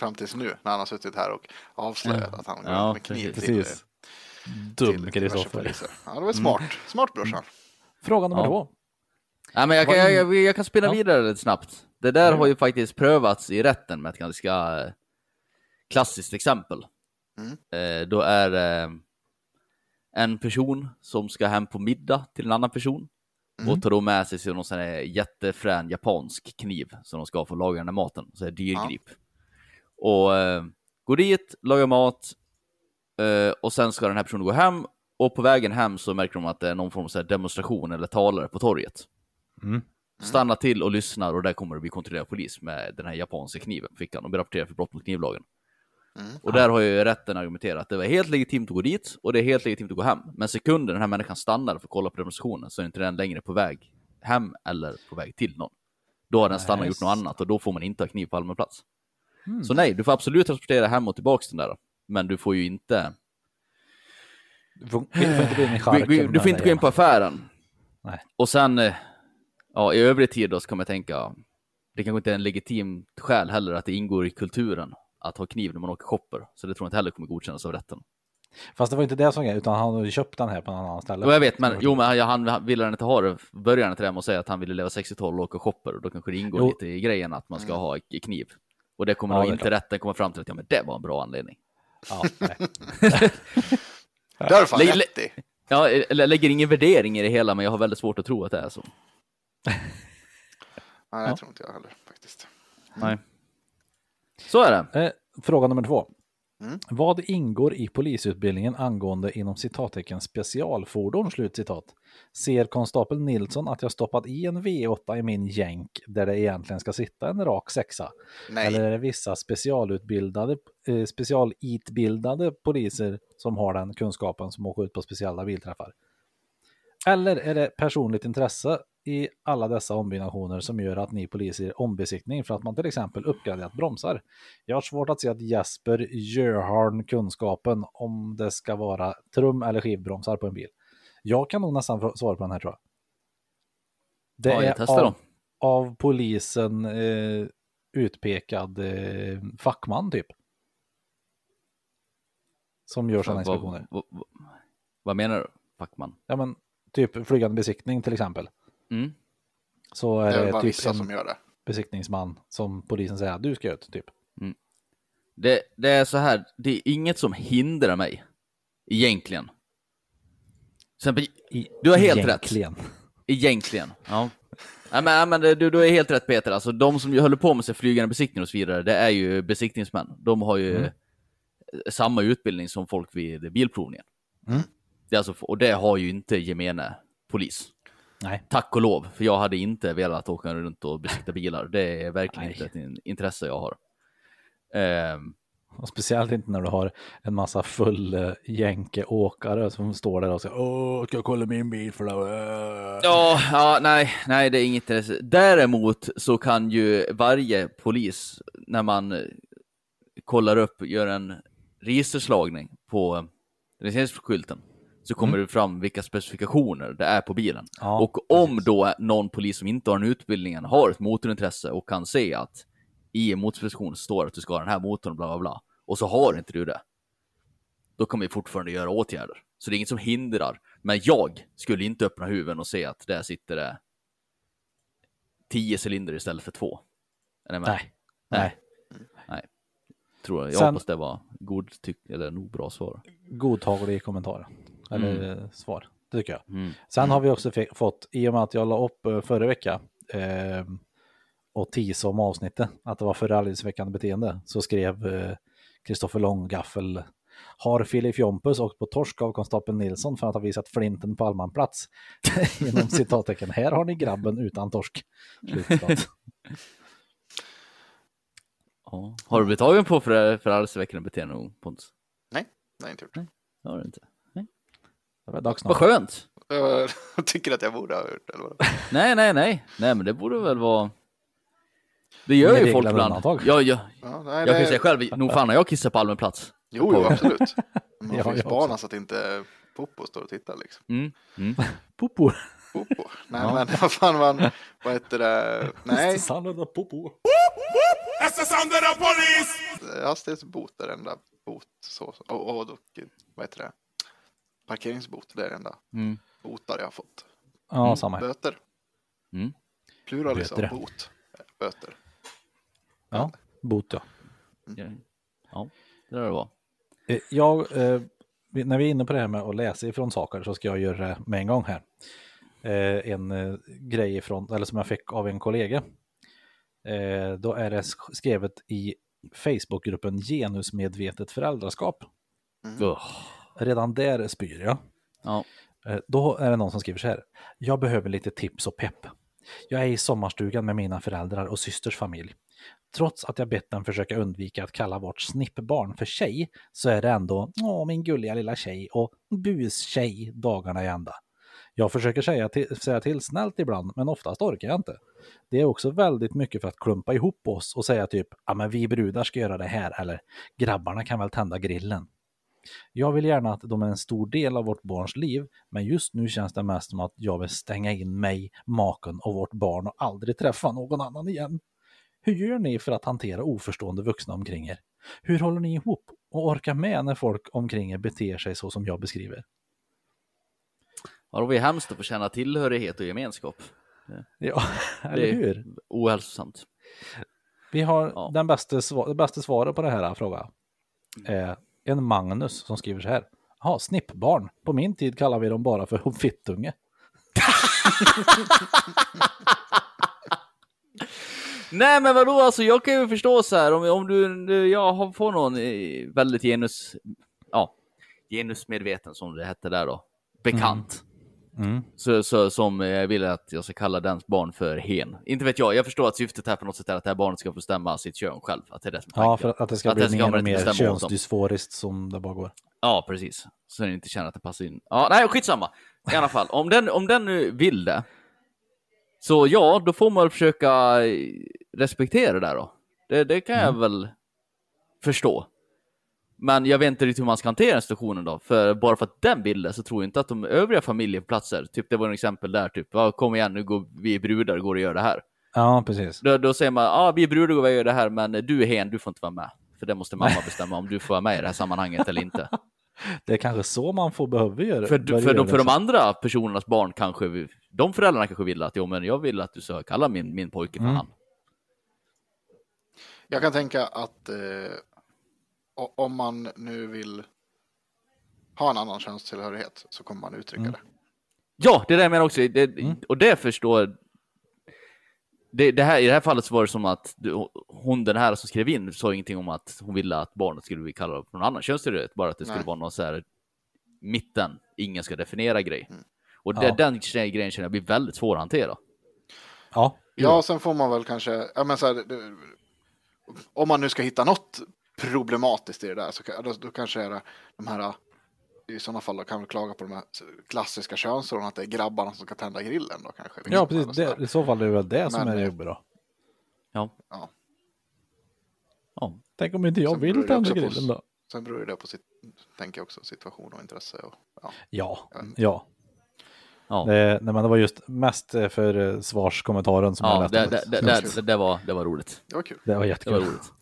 Fram tills nu när han har suttit här och avslöjat att han går Ja, med kniv precis. till, Dum diverse Kristoffer. poliser. Ja, det var smart. Smart brorsan. Fråga nummer Ja. två. Nej, men jag, kan, jag, jag, jag kan spinna Ja. vidare lite snabbt. Det där har ju faktiskt prövats i rätten med ett ganska klassiskt exempel. Eh, då är det en person som ska hem på middag till en annan person och tar då med sig någon sån här jättefrän japansk kniv som de ska få laga den här maten, så här dyrgrip. Och eh, går dit, lagar mat eh, och sen ska den här personen gå hem och på vägen hem så märker de att det är någon form av demonstration eller talare på torget. Stannar till och lyssnar och där kommer det bli kontrollerad polis med den här japanska kniven på fickan och blir rapporterad för brott mot knivlagen. Och där har ju rätten argumenterat att det var helt legitimt att gå dit och det är helt legitimt att gå hem. Men sekunden den här människan stannar för att kolla på demonstrationen så är inte den längre på väg hem eller på väg till någon. Då har den stannat och gjort något annat och då får man inte ha kniv på allmän plats. Så nej, du får absolut transportera hem och tillbaks den där. Men du får ju inte... Du får, du får inte gå in i [laughs] charken. Du, får inte gå in på affären. Nej. Och sen, eh, ja, i övrig tid då så kan man tänka, det kanske inte är en legitim skäl heller att det ingår i kulturen att ha kniv när man åker shopper. Så det tror jag inte heller kommer godkännas av rätten. Fast det var inte det som är, utan han har ju köpt den här på en annan ställe. Jo, jag vet, men, jo, men han, han, ville han inte ha det, började inte det med att säga att han ville leva 60-tal och åka shopper, och då kanske det ingår Jo. lite i grejen att man ska ha k- kniv. Och det kommer Ja, nog inte klart. rätten komma fram till att ja, men det var en bra anledning. Ja, [laughs] nej. Det har du fan rätt i. Ja, eller lägger ingen värdering i det hela, men jag har väldigt svårt att tro att det är så. Nej, det tror inte jag heller faktiskt. Nej. Så är det. Eh, fråga nummer två. Mm. Vad ingår i polisutbildningen angående inom citattecken specialfordon? Slutcitat. Ser konstapel Nilsson att jag stoppat i en V8 i min jänk där det egentligen ska sitta en rak sexa? Nej. Eller är det vissa specialutbildade, eh, specialitbildade poliser som har den kunskapen som åker ut på speciella bilträffar? Eller är det personligt intresse i alla dessa ombyggnationer som gör att ni poliser ombesiktning för att man till exempel uppgraderat bromsar? Jag har svårt att se att Jesper gör kunskapen om det ska vara trum eller skivbromsar på en bil. Jag kan nog nästan svara på den här tror jag. Det Ja, jag är av, av polisen eh, utpekad eh, fackman typ. Som gör sådana inspektioner. Vad, vad, vad menar du, fackman? Ja men typ flygande besiktning till exempel. Mm. Så Det är är väl det typ vissa en som gör det. besiktningsman som polisen säger att du ska ut typ. Det, det är så här, det är inget som hindrar mig, egentligen. Exempel, Du har helt rätt. egentligen. egentligen. Ja. Nej, men, nej, men det- du, du är helt rätt Peter, alltså de som ju håller på med sig flygande besiktning och så vidare, det är ju besiktningsmän. De har ju Mm. samma utbildning som folk vid bilprovningen. Mm. Det är alltså, och det har ju inte gemene polis. Nej. Tack och lov, för jag hade inte velat åka runt och besikta bilar. Det är verkligen Nej. inte ett in- intresse jag har. Ehm, Och speciellt inte när du har en massa full uh, jänkeåkare som står där och säger Åh, ska jag kolla min bil för då? Äh." Ja, ja, nej, nej, det är inget intresse. Däremot så kan ju varje polis, när man eh, kollar upp, gör en registerslagning på registreringsskylten, så kommer det fram vilka specifikationer det är på bilen. Ja, och om då någon polis som inte har den utbildningen har ett motorintresse och kan se att i en motorspecifikation står att du ska ha den här motorn, bla bla bla, och så har inte du det, då kommer vi fortfarande göra åtgärder. Så det är inget som hindrar. Men jag skulle inte öppna huven och se att där sitter det 10 cylinder istället för två. Ni med? Nej. Nej. Tror jag. Jag Sen- hoppas det var god tyck eller nog bra svar. Godtaglig kommentar. Eller eh, svar. Det tycker jag. Mm. Sen har vi också fått, i och med att jag la upp eh, förra vecka eh, och teasade om avsnittet, att det var förargelseväckande beteende, så skrev eh, Kristoffer Långgaffel har Filip Jompus åkt på torsk av konstapeln Nilsson för att ha visat flinten på allmän plats? [laughs] Inom citattecken, här har ni grabben utan torsk. [laughs] Ja. Har du blivit tagen på för, förargelseväckande beteende någon gång, Pontus? Nej, nej inte gjort. Det har du inte. Det var dags Vad skönt! [laughs] Jag tycker att jag borde ha gjort det. Eller vad? [laughs] Nej, nej, nej. Nej, men det borde väl vara... Det gör Med ju folk ibland. Ja, ja. Ja, nej, Jag kan ju det- säga själv, nog fan har jag kissat på allmän plats. Jo, jo, absolut. [laughs] Man får ju spana så att inte Popo står och tittar liksom. Mm. Mm. Popo. Popo. Nej, Ja. men vad fan man, vad heter det? Nej, Sanna Popo. hastighetsbot är det enda bot. Så, och, och, och vad heter det? Parkeringsbot, det är det enda Mm. botar jag har fått. Ja, samma här. Böter. Mm. Pluralis av bot. Böter. Ja, bot ja. Ja. ja, det där det var. Eh, Jag, eh, när vi är inne på det här med att läsa ifrån saker så ska jag göra det med en gång här. Eh, en grej ifrån, eller som jag fick av en kollega. Då är det sk- skrivet i Facebookgruppen Genusmedvetet föräldraskap. Ugh. Redan där spyr jag. Ja. Eh, Då är det någon som skriver så här. Jag behöver lite tips och pepp. Jag är i sommarstugan med mina föräldrar och systers familj. Trots att jag bett dem försöka undvika att kalla vårt snippbarn för tjej så är det ändå åh min gulliga lilla tjej och bustjej dagarna i ända. Jag försöker säga till, säga till snällt ibland men oftast orkar jag inte. Det är också väldigt mycket för att klumpa ihop oss och säga typ ja men vi brudar ska göra det här eller grabbarna kan väl tända grillen. Jag vill gärna att de är en stor del av vårt barns liv, men just nu känns det mest som att jag vill stänga in mig, maken och vårt barn och aldrig träffa någon annan igen. Hur gör ni för att hantera oförstående vuxna omkring er? Hur håller ni ihop och orkar med när folk omkring er beter sig så som jag beskriver? Ja, det var ju hemskt att få känna tillhörighet och gemenskap. Ja, [laughs] Det eller är hur? ohälsosamt. Vi har Ja. den bästa, sva- det bästa svaret på det här frågan. Eh, en Magnus som skriver så här. Ja, snippbarn. På min tid kallar vi dem bara för fittunge. [laughs] Nej men vadå, alltså jag kan ju förstå så här om, om du, du- jag får någon eh, väldigt genus, ja, genusmedveten som det hette där då, bekant. Mm. Så, så, som eh, vill att jag ska kalla dens barn för hen. Inte vet jag, jag förstår att syftet här på något sätt är att det här barnet ska få bestämma sitt kön själv. Att det är det som är Ja, för att det ska Att bli det ska mer och mer könsdysforiskt som det bara går. Ja, precis. Så den inte känner att det passar in. Ja, nej, skitsamma. I alla fall, om den, om den nu vill det, så ja, då får man försöka eh, respektera det där då. Det, det kan jag väl förstå. Men jag vet inte riktigt hur man ska hantera den situationen då, för bara för att den vill det så tror jag inte att de övriga familjeplatser, typ det var en exempel där, typ, ja, kom igen nu går vi är brudar, går och gör det här. Ja, precis. Då, då säger man, ja ah, vi är brudar, går och gör det här, men du är hen, du får inte vara med. För det måste mamma [laughs] bestämma om du får vara med i det här sammanhanget eller inte. Det är kanske så man får behöva göra. För, för, göra de, för de andra personernas barn kanske, vi- de föräldrarna kanske vill att, jo men jag vill att du ska kalla min, min pojke för Mm. han. Jag kan tänka att eh, om man nu vill ha en annan könstillhörighet så kommer man uttrycka Mm. det. Ja, det är det jag menar också. Det, Mm. Och det förstår... Det, det här, I det här fallet så var det som att du, hon, den här som skrev in, sa ingenting om att hon ville att barnet skulle bli kallat för någon annan könstillhörighet, bara att det skulle Nej. vara någon så här mitten, ingen ska definiera grej. Mm. Och det, Ja. den grejen känner jag blir väldigt svår att hantera. Ja, Ja, sen får man väl kanske, ja men så här, det, om man nu ska hitta något problematiskt i det där så då, då kanske är det de här, i sådana fall då kan vi klaga på de här klassiska könsrollerna, att det är grabbarna som ska tända grillen då kanske. ja precis. så Det. I så fall är det väl det som Men, är det eh, jobbiga då. Ja. Ja. ja. Tänk om inte jag Sen vill det tända på- grillen då? Sen beror det på sitt, tänker jag också, situation och intresse. Och, ja. Ja, ja. Ja, Det, nej, men det var just mest eh, för eh, svarskommentaren som jag ja läste. det, det, det, det, det, var, det var roligt. Det var kul. det var Det jättekul. var roligt.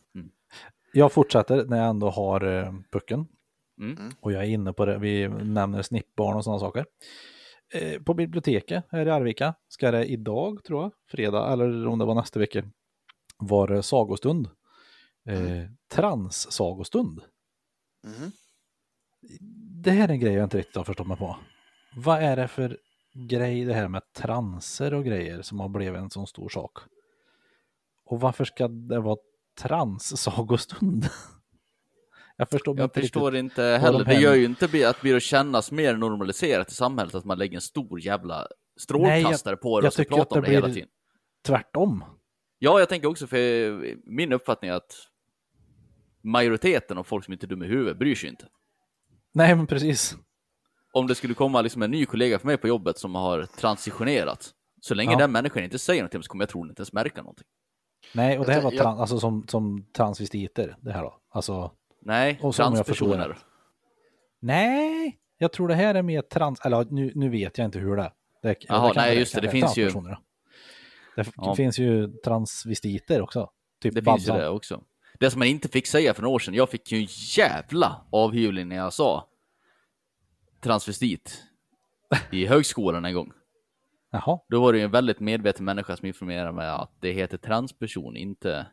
Jag fortsätter när jag ändå har eh, pucken. Mm. Och jag är inne på det, vi nämner snippbarn och sådana saker. Eh, på biblioteket här i Arvika ska det idag, tror jag, fredag, eller om det var nästa vecka, var det sagostund. Eh, Trans-sagostund. Mhm. Det här är en grej jag inte riktigt har förstått mig på. Vad är det för grej det här med transer och grejer som har blivit en sån stor sak? Och varför ska det vara trans-sagostund? [laughs] Jag förstår Jag inte förstår inte heller. Det gör ju inte att det blir att kännas mer normaliserat i samhället att man lägger en stor jävla strålkastare på det och pratar om det det hela tiden. Tvärtom. Ja, jag tänker också för min uppfattning är att majoriteten av folk som inte är dumma i huvudet bryr sig inte. Nej, men precis. Om det skulle komma liksom en ny kollega för mig på jobbet som har transitionerat, så länge Ja. den människan inte säger någonting så kommer jag troligen inte ens märka någonting. Nej, och det här var Jag- tran- alltså som, som transvestiter, det här då. Alltså, Nej, Och jag transpersoner. nej, jag tror det här är mer trans, eller nu, nu vet jag inte hur det är. Det, Jaha, kanske nej, just det, det finns ju-. Det Ja. finns ju transvestiter också. Typ Det finns ju det också. Det som man inte fick säga för några år sedan, jag fick ju en jävla avhyvling när jag sa transvestit i högskolan en gång. Jaha, Då var det ju en väldigt medveten människa som informerade mig att det heter transperson, inte...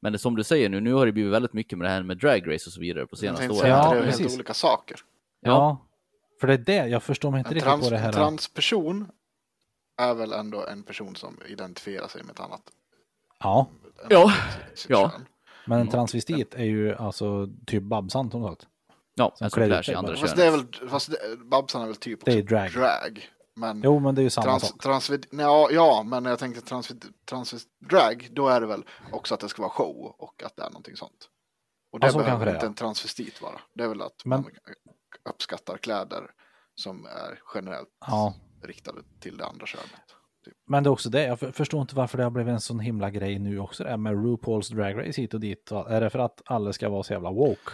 Men det, som du säger nu, nu har det blivit väldigt mycket med det här med dragrace och så vidare på senaste åren. Ja, det är precis. helt olika saker. ja. Ja. För det är det, jag förstår mig inte En, riktigt trans, på det en här. transperson är väl ändå en person som identifierar sig med ett annat Ja, Ja, sitt Ja. kön. men en transvestit är ju alltså typ Babsan som sagt. ja Som en som klär sig i andra bara. Fast det är könet. väl, fast det, Babsan är väl typ Det också är drag. Men Jo, men det är ju samma trans, sak. transvid, ja, ja, men jag tänkte transvid, transvid, drag, då är det väl också att det ska vara show och att det är någonting sånt. Och det Ja, så behöver kanske det inte ja. en transvestit vara. Det är väl att Men- man uppskattar kläder som är generellt Ja. riktade till det andra könet. Typ. Men det är också det, jag för- förstår inte varför det har blivit en sån himla grej nu också, det här med RuPaul's Drag Race hit och dit. Är det för att alla ska vara så jävla woke?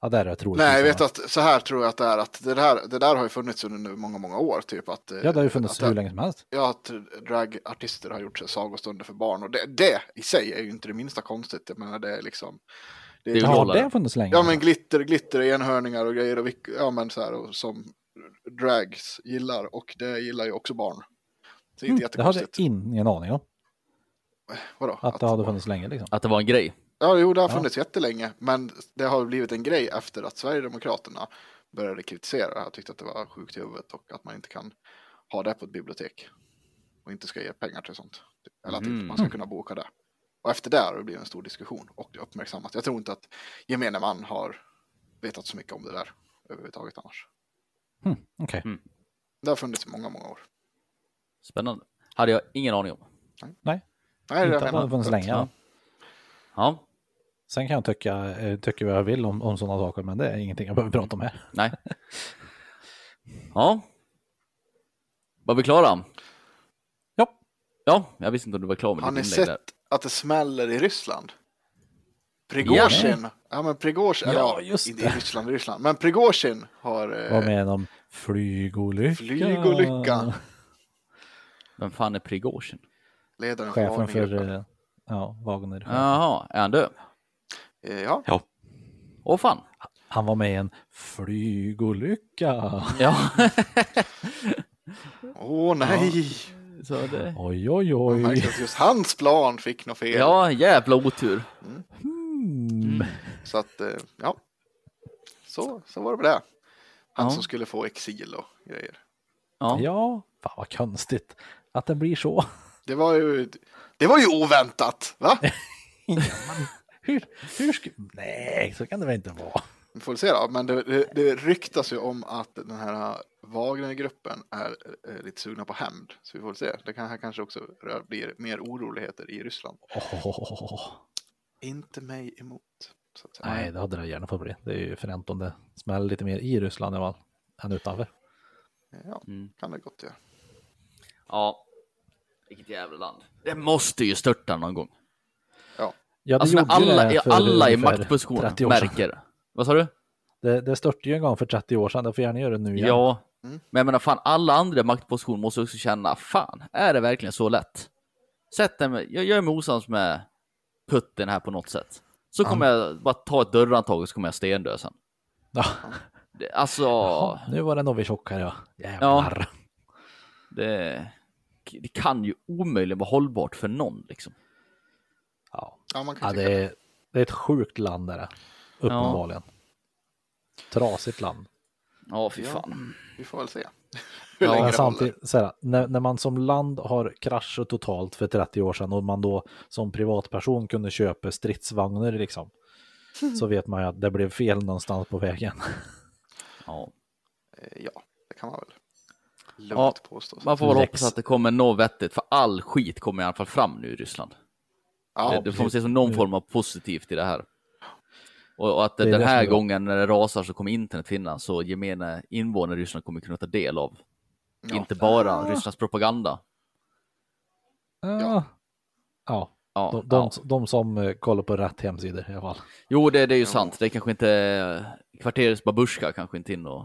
Ja, det är det troligtvis. Nej, jag vet att så här tror jag att det är att det där, det där har ju funnits under nu många, många år. Typ att, Ja, det har ju funnits att, hur länge som helst. Ja, att dragartister har gjort sig sagostunder för barn och det, det i sig är ju inte det minsta konstigt. Jag menar det är liksom. Det är, Det är ju Ja, Underhållare. det har funnits länge. ja men glitter, glitter, enhörningar och grejer och ja men så här och som drags gillar och det gillar ju också barn. Så det är inte Mm, det hade jättekonstigt. jag ingen aning om. Vadå? Att det hade funnits länge liksom. Att det var en grej. Ja, jo, det har Ja. funnits jättelänge, men det har blivit en grej efter att Sverigedemokraterna började kritisera det här, tyckte att det var sjukt i huvudet och att man inte kan ha det på ett bibliotek och inte ska ge pengar till sånt. Eller att inte Mm. man ska kunna boka det. Och efter det har det blivit en stor diskussion och det uppmärksammat. Jag tror inte att gemene man har vetat så mycket om det där överhuvudtaget annars. Hm, Okej. Det har funnits i många, många år. Spännande. Hade jag ingen aning om. Nej, Nej, inte det har funnits länge. Ja. Ja, Sen kan jag tycka, eh, tycka vad jag vill om, om sådana saker, men det är ingenting jag behöver prata om här. nej. Ja. Var vi klara? Ja. Ja, jag visste inte om du var klar med Har ni ditt inlägg sett där. att det smäller i Ryssland? Prigozjin, ja, men Prigozjin, Ja, just inte det. i Ryssland, i Ryssland, men Prigozjin har Vad eh, med om flygolycka? flygolycka. Vem fan är Prigozjin? ledaren för Chefen för Wagnergruppen. eh, ja, Wagner. Jaha, är han död? Eh, Ja, Åh fan. Han var med i en flygolycka. Ja. [laughs] åh nej. Så det... Oj, oj, oj. att just hans plan fick något fel. Ja, jävla otur. Mm. Så att, eh, ja. Så, så var det med det. Han Ja. som skulle få exil och grejer. Ja. Ja, fan vad konstigt att det blir så. Det var ju, det var ju oväntat, va? [laughs] Hur, hur ska... Nej, så kan det väl inte vara. Vi får se då, men det, det, det ryktas ju om att den här Wagnergruppen är eh, lite sugna på hämnd. Så vi får se. Det kan här kanske också rör, blir mer oroligheter i Ryssland. Åh, Inte mig emot. Så att säga. nej, det hade det gärna fått bli. Det är ju fränt om det smäller lite mer i Ryssland fall, än utanför. Ja, Mm. kan det gott göra. Ja. Vilket jävla land. Det måste ju störta någon gång. Ja, det Alltså när gjorde alla, det i- för alla i ungefär maktpositionen 30 år sedan. märker Vad sa du? Det, det störtade ju en gång för 30 år sedan, det får gärna göra det nu igen. Ja, Mm. men jag menar fan alla andra maktpositioner måste också känna, fan, är det verkligen så lätt? Sätt dig med, jag gör mig osams med Putin här på något sätt. Så kommer jag bara ta ett dörrantag och så kommer jag stendö sen. Ja. Det, alltså, Jaha, nu var det Novichok här ja. Jävlar. det, det kan ju omöjligen vara hållbart för någon liksom. Ja. Ja, man kan Ja, det, är, det är ett sjukt land där, uppenbarligen. Trasigt land. Ja, fy Ja. fan. Vi får väl se. [laughs] Ja, samtidigt, så här, när, när man som land har kraschat totalt för 30 år sedan och man då som privatperson kunde köpa stridsvagnar liksom, [laughs] så vet man ju att det blev fel någonstans på vägen. Ja. Eh, Ja, det kan man väl lugnt Ja, påstå. Man får väl hoppas att det kommer något vettigt, för all skit kommer i alla fall fram nu i Ryssland. Ja, det, det får man se som någon form av positivt i det här. Och, och att Det är den det här gången när det rasar så kommer internet finnas så gemene invånare i Ryssland kommer kunna ta del av. ja. Inte bara Rysslands propaganda. Ja. Ja, Ja, de, de, ja. de som eh, kollar på rätt hemsidor i alla fall. Jo, det, det är ju sant. Det är kanske inte kvarterets babushka kanske inte in och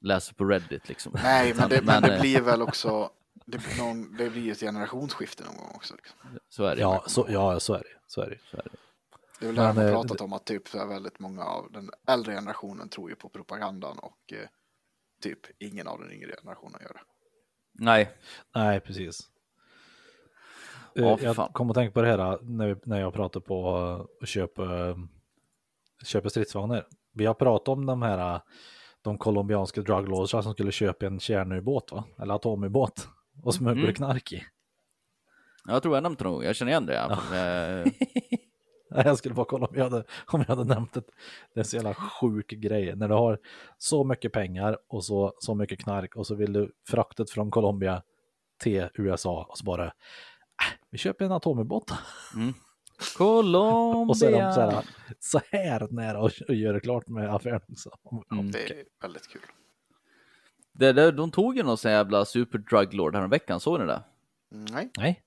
läser på Reddit liksom. Nej, men [laughs] det, men det eh, blir väl också det blir, någon, det blir ett generationsskifte någon gång också. Liksom. Så är det. Ja, så, ja så är det. Så är det. Så är det. Det är väl det man eh, pratat om att typ så väldigt många av den äldre generationen tror ju på propagandan och eh, typ ingen av den yngre generationen gör det. Nej, Nej, precis. Eh, för jag fan. kom att tänka på det här när, vi- när jag pratade på eh, att köpa, eh, köpa stridsvagnar. Vi har pratat om de här eh, de colombianska drug som skulle köpa en kärnubåt, va? eller atomubåt och smuggla Mm. knark i. jag tror jag nämnde det nog. Jag känner igen det. fall. Eh, [laughs] Jag skulle bara kolla om jag hade, om jag hade nämnt det. Det är så jävla sjuk grej. När du har så mycket pengar och så, så mycket knark och så vill du fraktet från Colombia till USA och så bara, äh, vi köper en atomubåt. [laughs] Colombia. Och så är de så här, så här nära och, och gör det klart med affären. också. Mm. Det är väldigt kul. Det, det, de tog ju någon sån jävla superdruglord häromveckan, såg ni det? Nej, Nej,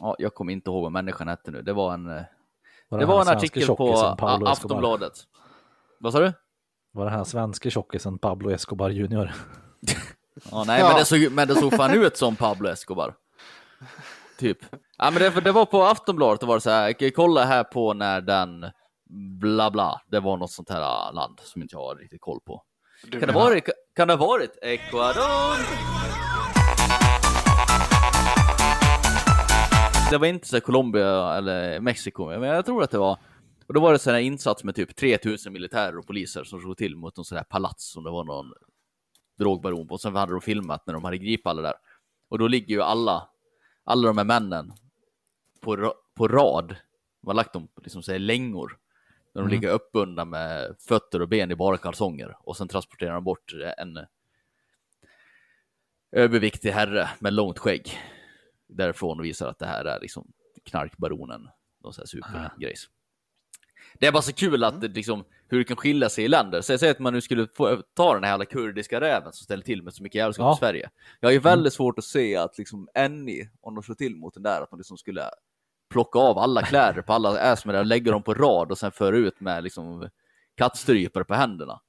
Ja, jag kommer inte ihåg vad människan hette nu. Det var en, eh, var det här var en artikel på Escobar? Aftonbladet. Vad sa du? Var det här svenske tjockisen Pablo Escobar junior? [laughs] Ja, nej, Ja. Men, det såg, men det såg fan ut som Pablo Escobar. Typ. Ja, men det, det var på Aftonbladet, och var det så här, "Okej, kolla här på när den bla bla, det var något sånt här ah, land som inte jag har riktigt koll på. Du Kan det, varit, kan det ha varit Ecuador? Det var inte så Colombia eller Mexiko, men jag tror att det var. Och då var det så här insats med typ 3000 militärer och poliser som slog till mot någon sån här palats som det var någon drogbaron på. Och sen hade de filmat när de hade gripit alla där. Och då ligger ju alla, alla de här männen på, på rad. Man har lagt dem på liksom så här längor. Där de ligger uppbundna med fötter och ben i bara kalsonger. Och sen transporterar de bort en överviktig herre med långt skägg därifrån och visar att det här är liksom knarkbaronen. Någon sån här supergrejs. Det är bara så kul att det liksom, hur det kan skilja sig i länder. Så jag säger att man nu skulle få, ta den här jävla kurdiska räven som ställer till med så mycket jävelskap Ja. i Sverige. Jag har ju väldigt svårt att se att liksom Annie, om de slår till mot den där, att de liksom skulle plocka av alla kläder på alla äsmedar och lägga dem på rad och sen föra ut med liksom kattstrypare på händerna.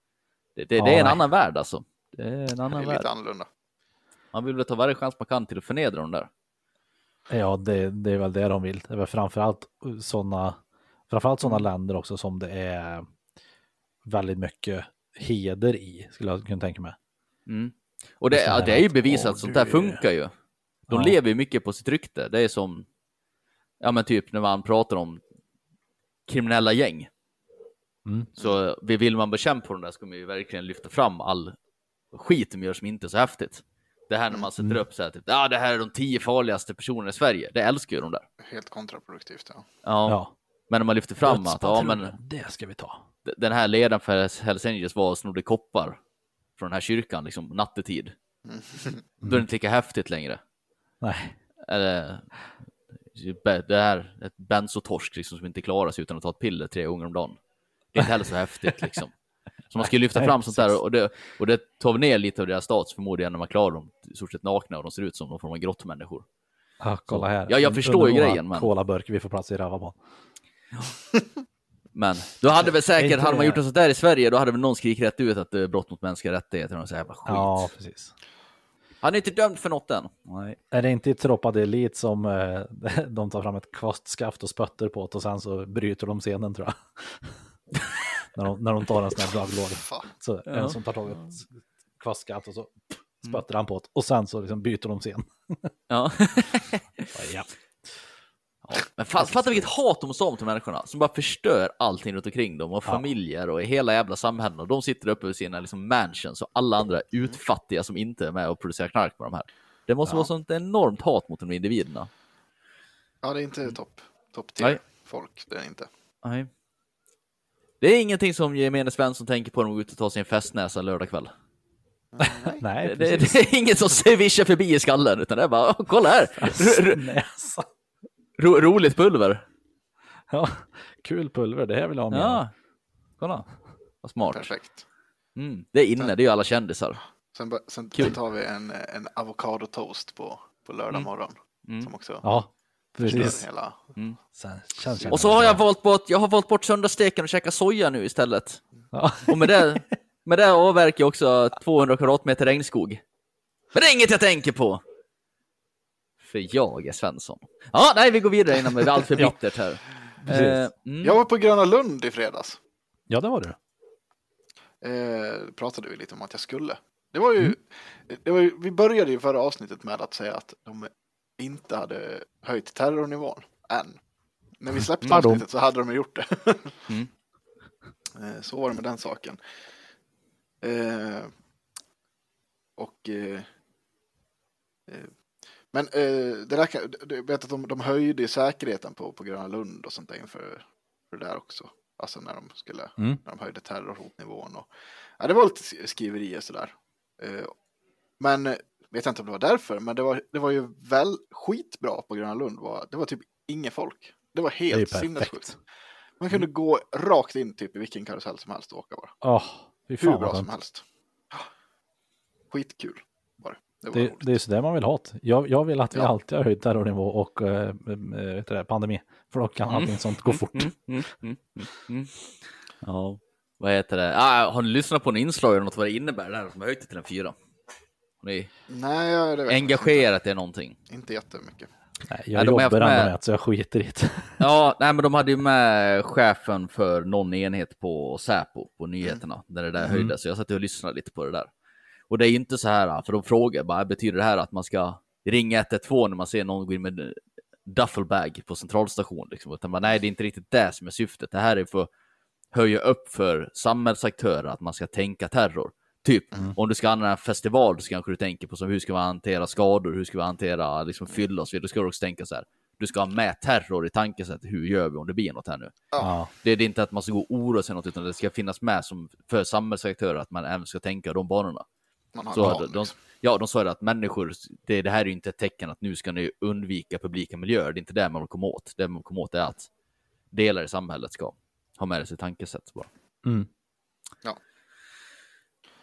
Det, det, Ja, det är en nej. annan värld alltså. Det är en Det annan är värld. lite annorlunda. Man vill väl ta varje chans man kan till att förnedra dem där. Ja, det, det är väl det de vill. Det är väl framförallt sådana framförallt sådana länder också som det är väldigt mycket heder i, skulle jag kunna tänka mig. Mm. Och det, det är ju att, bevisat, åh, sånt där är- funkar ju. De Ja. lever ju mycket på sitt rykte. Det är som, ja men typ när man pratar om kriminella gäng. Mm. Så vill man bekämpa dem där ska man ju verkligen lyfta fram all skit de gör som inte är så häftigt. Det här när man sätter Mm. upp så här, typ, ja det här är de tio farligaste personerna i Sverige. Det älskar ju de där. Helt kontraproduktivt. Ja. Ja. Ja, Men när man lyfter fram att, ja men det ska vi ta. den här ledaren för Hells Angels var och snodde koppar från den här kyrkan, liksom nattetid. Då är det inte lika häftigt längre. Nej, Eller det här, ett bensotorsk liksom som inte klarar sig utan att ta ett piller tre gånger om dagen. Det är inte heller så häftigt [laughs] liksom. Så man ska ju lyfta fram sånt där och det, och det tar ner lite av deras status förmodligen när man klarar dem i stort sett nakna och de ser ut som någon form av grottmänniskor. ja, kolla här. Ja, jag förstår ju grejen, men- Kolaburk vi får plats i Ravaban. Men då hade väl säkert, hade man gjort något sånt där i Sverige, då hade väl någon skrikit rätt ut att det är brott mot mänskliga rättigheter och så jävla skit. Ja, precis. Han är inte dömd för något än. Nej. Är det inte i Tropa de Elite som eh, [laughs] de tar fram ett kvastskaft och spötter på det och sen så bryter de scenen tror jag. [laughs] när, de, när de tar en sån här dragglåda. Fan. Så en som tar tag i ett kvastskaft och så spötter han på det och sen så liksom byter de scen. [laughs] Ja. Ja. Ja, Men fa- fatta vilket hat de måste ha mot de människorna som bara förstör allting runt omkring dem och familjer och hela jävla samhällen och de sitter uppe i sina liksom mansions och alla andra är utfattiga som inte är med och producerar knark på de här. Det måste vara sånt enormt hat mot de individerna. Ja, det är inte topp top Nej. tier folk. Det är det inte. Nej. Det är ingenting som gemene Svensson tänker på när de går ut och tar sin festnäsa lördag kväll. Nej, [laughs] Det, precis. det är inget som [laughs] svischar förbi i skallen utan det är bara, "Åh, kolla här! Ro, ro, roligt pulver. Ja, kul pulver, det här vill jag ha med. Ja, kolla. Vad smart. Perfekt. Mm. Det är inne, det är ju alla kändisar. Sen, sen tar vi en, en avokadotoast på, på lördag morgon. Mm. Som också Ja, precis. hela... Sen, känns Och så har jag valt bort, jag har valt bort söndagssteken och käkat soja nu istället. Ja. Och med det, med det avverkar jag också 200 kvadratmeter regnskog. Men det är inget jag tänker på. För jag är Svensson. Ja, nej, vi går vidare innan det blir allt för [laughs] Ja. bittert här. Eh, mm. Jag var på Gröna Lund i fredags. ja, det var du. Eh, pratade vi lite om att jag skulle. Det var ju, Mm. det var ju, vi började ju förra avsnittet med att säga att de inte hade höjt terrornivån än. När vi släppte [laughs] Pardon. avsnittet så hade de gjort det. [laughs] Mm. Eh, så var det med den saken. Eh, och eh, eh, men eh, det där, kan- jag vet att de, de höjde säkerheten på, på Gröna Lund och sånt där inför för det där också. Alltså när de skulle, Mm. när de höjde terrorhotnivån och ja, det var lite skriverier sådär. Eh, men eh, vet jag inte om det var därför, men det var, det var ju väl skitbra på Gröna Lund. Var, det var typ inget folk. Det var Det helt perfekt. sinnessjukt. Man kunde gå rakt in typ i vilken karusell som helst och åka bara. Fy Hur bra som helst. Skitkul det. Det Det, är så där man vill ha det. Jag, jag vill att vi Ja. alltid har höjd terrornivå och äh, vet det, pandemi. För då kan allting sånt gå fort. Mm, mm, mm, mm, mm. Ja, vad heter det? Ah, har ni lyssnat på en inslag eller något vad det innebär där som har höjt det till en fyra? Ni Nej, jag- det engagerat er någonting? inte. Inte jättemycket. Nej, Ja, jag de har jobbar ändå med- med så jag skiter i det. [laughs] Ja, nej, men de hade ju med chefen för någon enhet på Säpo på nyheterna när det där Mm. höjdes. Så jag satt och lyssnade lite på det där. Och det är inte så här, för de frågar bara, betyder det här att man ska ringa 112 när man ser någon gå in med duffelbag på centralstation? Liksom. Utan bara, nej, det är inte riktigt det som är syftet. Det här är för att höja upp för samhällsaktörer att man ska tänka terror. Typ, Mm. om du ska använda en festival så kanske du tänker på som hur ska man hantera skador, hur ska vi hantera liksom, fylla och så vidare. Då ska du också tänka så här. Du ska ha med terror i tankesättet. Hur gör vi om det blir något här nu? Ja. Det är inte att man ska gå och oroa sig något, utan det ska finnas med som för samhällsaktörer att man även ska tänka de banorna. Man har Så plan, de, liksom. ja, de sa det att människor, det, det här är ju inte ett tecken att nu ska ni undvika publika miljöer. Det är inte det man vill komma åt. Det man vill komma åt är att delar i samhället ska ha med sig tankesätt bara. Mm.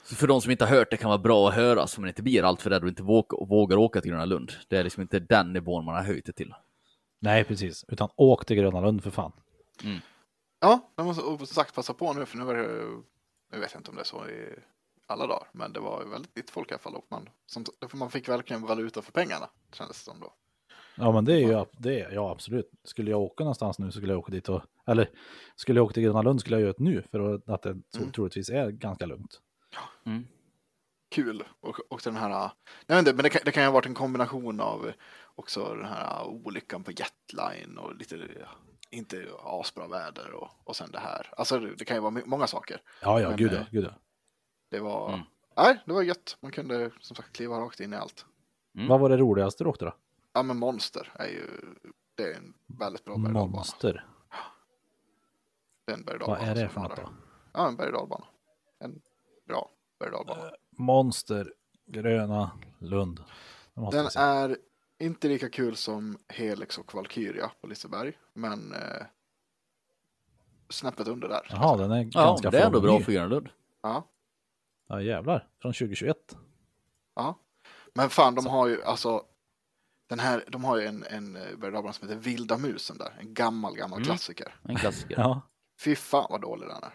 Så för de som inte har hört det kan vara bra att höra, så man inte blir allt för rädd och inte vågar, vågar åka till Gröna Lund. Det är liksom inte den nivån man har höjt det till. Nej, precis. Utan åk till Gröna Lund för fan. Ja, de måste som sagt passa på nu för nu var det, jag vet inte om det är så i alla dagar, men det var ju väldigt lite folk i alla fall och man, som, man fick verkligen valuta för pengarna kändes det som då. Ja, men det är ju det. är- Ja, absolut. Skulle jag åka någonstans nu så skulle jag åka dit och... Eller skulle jag åka till Gröna Lund skulle jag göra det nu för att det Mm. troligtvis är ganska lugnt. Kul och också den här, jag vet inte, men det kan, det kan ju ha varit en kombination av också den här olyckan på Jetline och lite inte asbra väder och, och sen det här. Alltså det, det kan ju vara många saker. Ja, ja, Men, gud ja, eh, gud ja. Det var, Mm. nej, det var gött. Man kunde som sagt kliva rakt in i allt. Mm. Vad var det roligaste du åkte då? Ja, men Monster är ju, det är en väldigt bra berg. Monster. Det är en berg Vad är det för något då? Ja, en berg. En bra berg dalbana. Monster, Gröna Lund. Den är inte lika kul som Helix och Valkyria på Liseberg, men eh, snäppet under där. Jaha, den är Ja, ganska det är ändå bra för Gröna Lund. Ja, Ja, jävlar. Från 2021. ja. Men fan, de har ju alltså den här, de har ju en, en eh, berg dalbana som heter Vilda musen där, en gammal, gammal Mm. klassiker. En klassiker. [laughs] Ja. Fy fan vad dålig den är.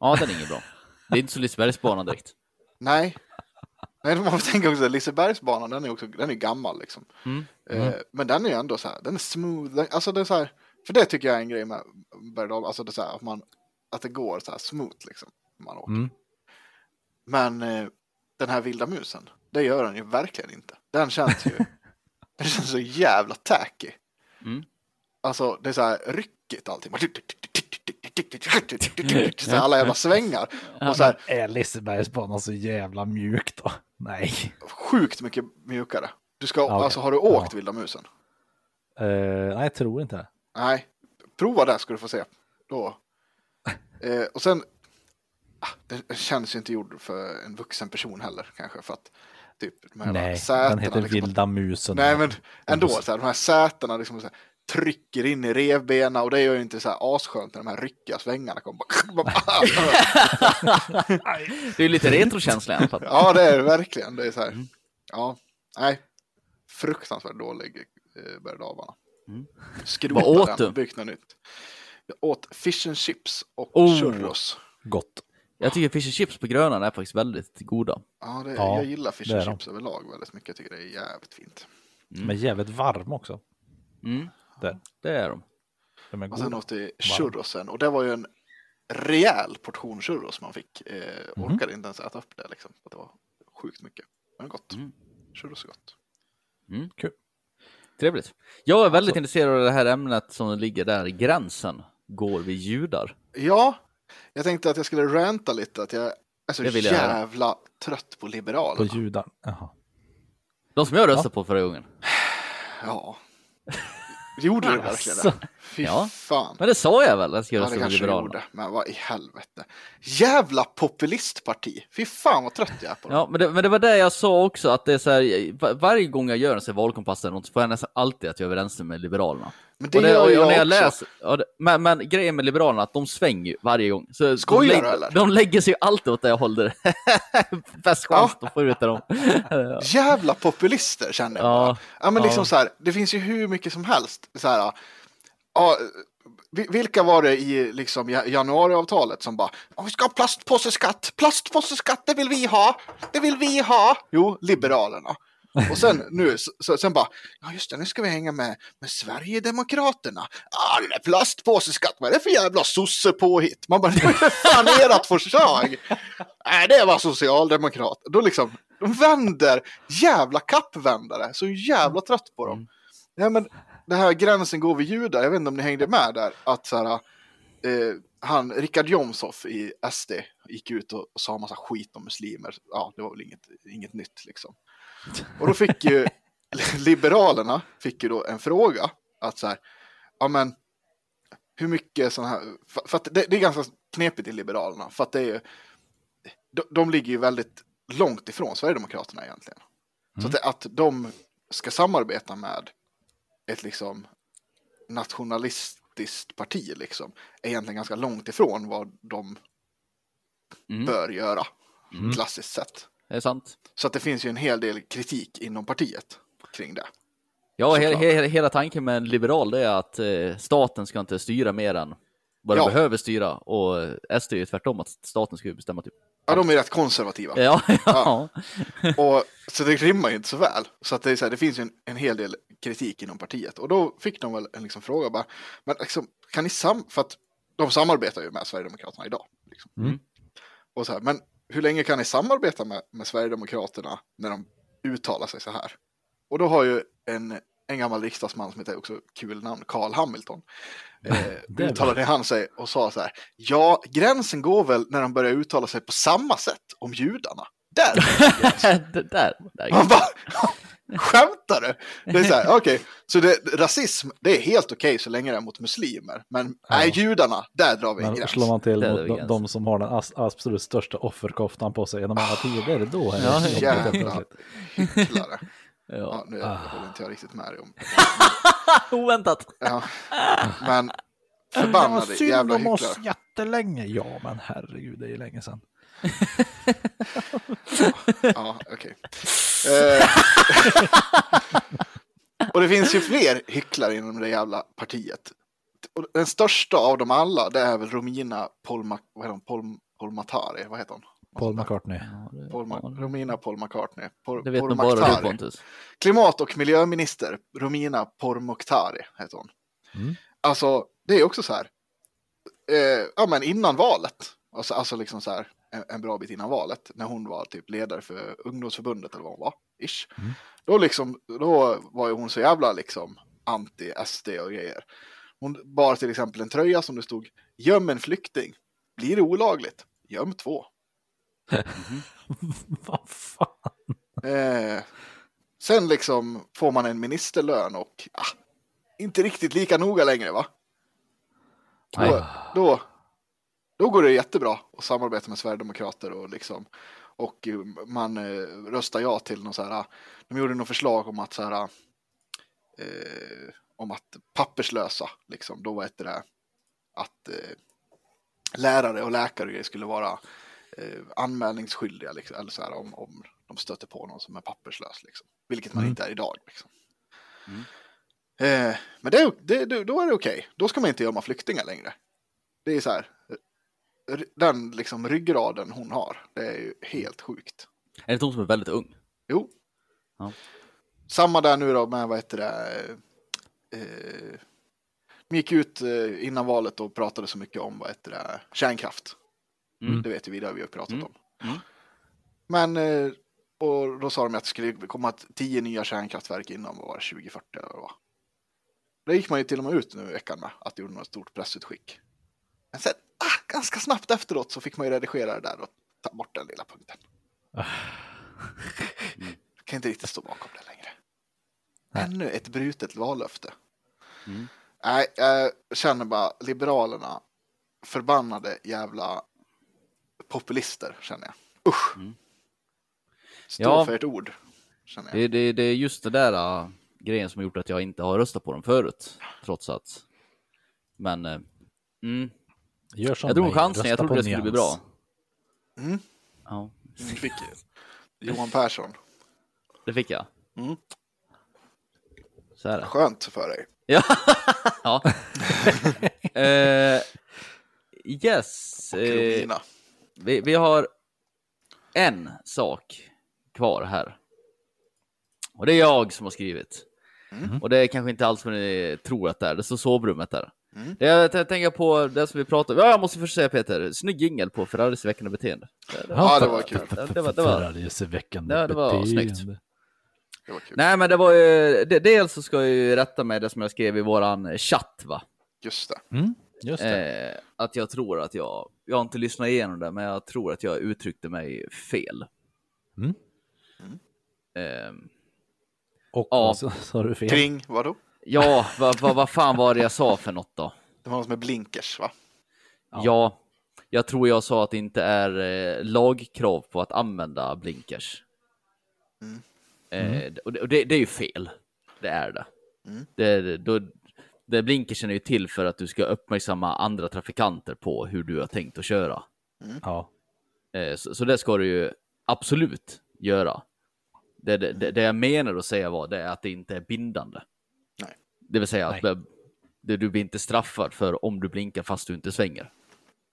Ja, den är inget bra. Det är inte så Lisebergsbanan direkt. Nej. Nej, man får tänka också, Lisebergsbanan, den är också, den är gammal liksom. Mm. Eh, men den är ju ändå så här, den är smooth, den- alltså det är så här, för det tycker jag är en grej med berg alltså det är så här, att man, att det går så här smooth liksom, man åker. Men eh, den här vilda musen, det gör den ju verkligen inte. Den känns ju, [laughs] den känns så jävla tacky. Mm. Alltså det är så här ryckigt allting. Så alla jävla svängar. Och så här, Är Lisebergsbanan så jävla mjuk då? Nej. sjukt mycket mjukare. Du ska, okej. alltså har du åkt Ja. vilda musen? Eh, nej, jag tror inte det. Nej, prova det ska du få se. Då. [laughs] Eh, och sen, det känns ju inte gjord för en vuxen person heller kanske för att typ de här Nej, sätena, den heter liksom, Vilda musen. Nej men ändå, så här, de här sätena liksom så här, trycker in i revbena och det gör ju inte så här asskönt när de här ryckiga svängarna kommer. [laughs] [laughs] Det är ju lite retrokänsla i alla fall. ja det är det verkligen. Det är så här, Mm. ja, nej, fruktansvärt dålig eh, berg och Mm. Skrota Vad åt den du? och bygg något nytt. Jag åt fish and chips och Oh. churros. Gott. Jag tycker fish and chips på Grönan är faktiskt väldigt goda. Ja, det, Ja, jag gillar fish and chips överlag väldigt mycket. Jag tycker det är jävligt fint. Men jävligt varm också. Mm, Där. det är de. De är Och sen åt vi churrosen och det var ju en rejäl portion churros man fick. Eh, Mhm. Orkade inte ens äta upp det liksom. Det var sjukt mycket. Men gott. Mm. Churros är gott. Kul. Trevligt. Jag är väldigt Alltså- intresserad av det här ämnet som ligger där i gränsen. Går vi judar? Ja, jag tänkte att jag skulle ranta lite att jag är så jag höra. jävla trött på På liberalerna. judar. Jaha. De som jag röstade på förra gången. Ja. Gjorde du verkligen det? Fy Ja. fan. Men det sa jag väl, att jag Ja, det kanske Liberalerna. gjorde. Men vad i helvete. Jävla populistparti. Fy fan vad trött jag är på dem. Ja, men det, men det var det jag sa också, att det är så här, var, varje gång jag gör en sån valkompass eller något, så får jag nästan alltid att jag är överens med Liberalerna. Men det, och det, gör jag och när jag också. läser, ja, det, men, men grejen med Liberalerna är att de svänger ju varje gång. Så Skojar de, du, lägger- eller? de lägger sig ju alltid åt det jag håller. [laughs] Bäst chans att få ut dem. Jävla populister känner jag Ja, bara. Ja, men liksom ja. så här, det finns ju hur mycket som helst. Så här, ja, vi- vilka var det i liksom, ja- januariavtalet som bara "Ja, vi ska ha plastpåseskatt, plastpåseskatt, det vill vi ha, det vill vi ha. Jo, Liberalerna. Och sen [laughs] nu, så, sen bara, ja just det, nu ska vi hänga med, med Sverigedemokraterna. Ah, det där plastpåseskatt, vad är det för jävla sossepåhitt? Man bara, det är för fan ert förslag. [laughs] Nej, det var socialdemokrat. Då liksom, de vänder, jävla kappvändare, så jävla trött på dem. Ja, men det här gränsen går vid judar, jag vet inte om ni hängde med där, att så här, eh, han, Richard Jomshof i SD gick ut och, och sa massa skit om muslimer. Ja, det var väl inget, inget nytt liksom. Och då fick ju [laughs] Liberalerna fick ju då en fråga att så här, ja men hur mycket sådana här, för, för det, det är ganska knepigt i Liberalerna, för att det är ju, de, de ligger ju väldigt långt ifrån Sverigedemokraterna egentligen. Så att, att de ska samarbeta med ett liksom nationalistiskt parti liksom är egentligen ganska långt ifrån vad de Mm. bör göra, klassiskt sett. Det är sant. Så att det finns ju en hel del kritik inom partiet kring det. Ja, he, he, hela tanken med en liberal det är att eh, staten ska inte styra mer än vad den Ja. behöver styra. Och eh, SD är ju tvärtom, att staten ska bestämma typ. Ja, de är rätt konservativa. [laughs] Ja, ja. Och, så det rimmar ju inte så väl. Så att det, är så här, det finns ju en, en hel del kritik inom partiet. Och då fick de väl en liksom fråga bara, men liksom, kan ni sam... För att de samarbetar ju med Sverigedemokraterna idag. Liksom. Mm. Och så här, men hur länge kan ni samarbeta med, med Sverigedemokraterna när de uttalar sig så här? Och då har ju en, en gammal riksdagsman som heter också kul namn, Carl Hamilton, eh, [laughs] uttalade han sig och sa så här, ja, gränsen går väl när de börjar uttala sig på samma sätt om judarna. Där [laughs] där, där. Man bara, skämtar du? Det är så här, okej, så det, rasism, det är helt okej så länge det är mot muslimer, men nej, judarna, där drar vi en Men gräns. slår man till Där mot de, de som har den as, absolut största offerkoftan på sig genom alla tider, då är det Ja, jobbigt helt Jävla hycklare. [laughs] Ja, Ja. nu håller inte jag riktigt med dig om. [laughs] Oväntat. Ja. Men Det var förbannade synd jävla om oss hycklare. jättelänge. Ja, men herregud, det är ju länge sedan. Ja, okej. Eh, [laughs] och det finns ju fler hycklare inom det jävla partiet. och den största av dem alla, det är väl Romina Polma, vad heter hon? Pol, Polmatari, vad heter hon? Paul McCartney. Paul, Ma- Romina Paul McCartney. Paul, Det vet nog bara du. Pontus. Klimat och miljöminister Romina Pourmokhtari heter hon. Mm. Alltså, det är också så här. Eh, ja, men innan valet. Alltså, alltså liksom så här en, bra bit innan valet. När hon var typ ledare för ungdomsförbundet eller vad hon var. Ish. Mm. Då liksom, då var ju hon så jävla liksom anti-SD och grejer. Hon bar till exempel en tröja som det stod göm en flykting. Blir det olagligt? Göm två. [laughs] Vad fan? Eh, sen liksom får man en ministerlön och ah, inte riktigt lika noga längre va? Då, då, då går det jättebra att samarbeta med Sverigedemokrater och liksom och man eh, röstar ja till något så här. De gjorde något förslag om att så här. Eh, om att papperslösa liksom. Då var det att eh, lärare och läkare skulle vara eh, anmälningsskyldiga liksom, eller så här, om, om de stöter på någon som är papperslös. Liksom. Vilket man Mm. inte är idag. Liksom. Eh, men det, det, då är det okej. Då ska man inte gömma flyktingar längre. Det är så här. Den liksom ryggraden hon har, det är ju helt sjukt. Är det inte hon som är väldigt ung? Jo. Ja. Samma där nu då med, vad heter det, eh, de gick ut eh, innan valet och pratade så mycket om, vad heter det, kärnkraft. Mm. Det vet ju vi, det har vi har pratat Mm. om. Mm. Men, eh, och då sa de att det skulle komma tio nya kärnkraftverk var det, 2040 eller vad. Det gick man ju till och med ut nu i veckan med, att det gjorde något stort pressutskick. Men sen, ah, ganska snabbt efteråt så fick man ju redigera det där och ta bort den lilla punkten. Jag kan inte riktigt stå bakom det längre. Nej. Ännu ett brutet vallöfte. Mm. Nej, jag känner bara Liberalerna, förbannade jävla populister känner jag. Usch. Mm. Stå Ja. för ett ord. Känner jag. Det, det, det är just det där äh, grejen som har gjort att jag inte har röstat på dem förut. Trots att. Men. äh, Mm, Gör som jag drog en mig, chansning, rösta jag trodde det skulle bli bra. Mm. Ja, Du fick Johan Persson. det fick jag. Mm. Så är det. Skönt för dig. Ja. [laughs] ja. [laughs] Eh, yes. Romina. vi, vi har en sak kvar här. Och det är jag som har skrivit. Mm. Och det är kanske inte alls vad ni tror att det är. Det står sovrummet där. Mm. Det jag t- tänker på det som vi pratade om. Ja, jag måste först säga Peter. Snygg jingel på Ferraris veckande beteende. Det, det, Ja, det var kul. Det, det, var, det var, det var beteende. snyggt. Det var kul. Nej, men det var ju... Det, dels så ska jag ju rätta med det som jag skrev i våran chatt, va? Just det. Mm, just det. Eh, att jag tror att jag... Jag har inte lyssnat igenom det, men jag tror att jag uttryckte mig fel. Mm. Eh, Och ja. vad sa du fel? Kring, vadå? Ja, vad vad- vad fan var det jag sa för något då? Det var något med blinkers va? Ja. jag tror jag sa att det inte är eh, lagkrav på att använda blinkers. Mm. Eh, och det, och det, det är ju fel. Det är det. Mm. det, då, det blinkersen är ju till för att du ska uppmärksamma andra trafikanter på hur du har tänkt att köra. Ja. Eh, så, så det ska du ju absolut göra. Det, det, det, det jag menar att säga var det är att det inte är bindande. Det vill säga att det, du blir inte straffad för om du blinkar fast du inte svänger.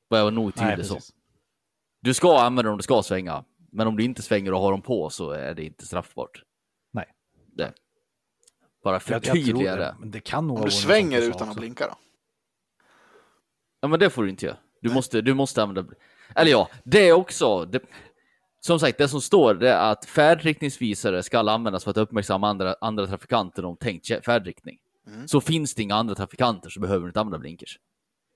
Var jag nog tydlig så. Du ska använda dem om du ska svänga, men om du inte svänger och har dem på så är det inte straffbart. Nej. Det. Bara förtydliga det. Men det kan nog Om du svänger utan att också. blinka då? Ja, men det får du inte göra. Du måste, du måste använda... Eller ja, det är också... Det... Som sagt, det som står det är att färdriktningsvisare ska användas för att uppmärksamma andra, andra trafikanter om tänkt färdriktning. Mm. Så finns det inga andra trafikanter så behöver du inte använda blinkers.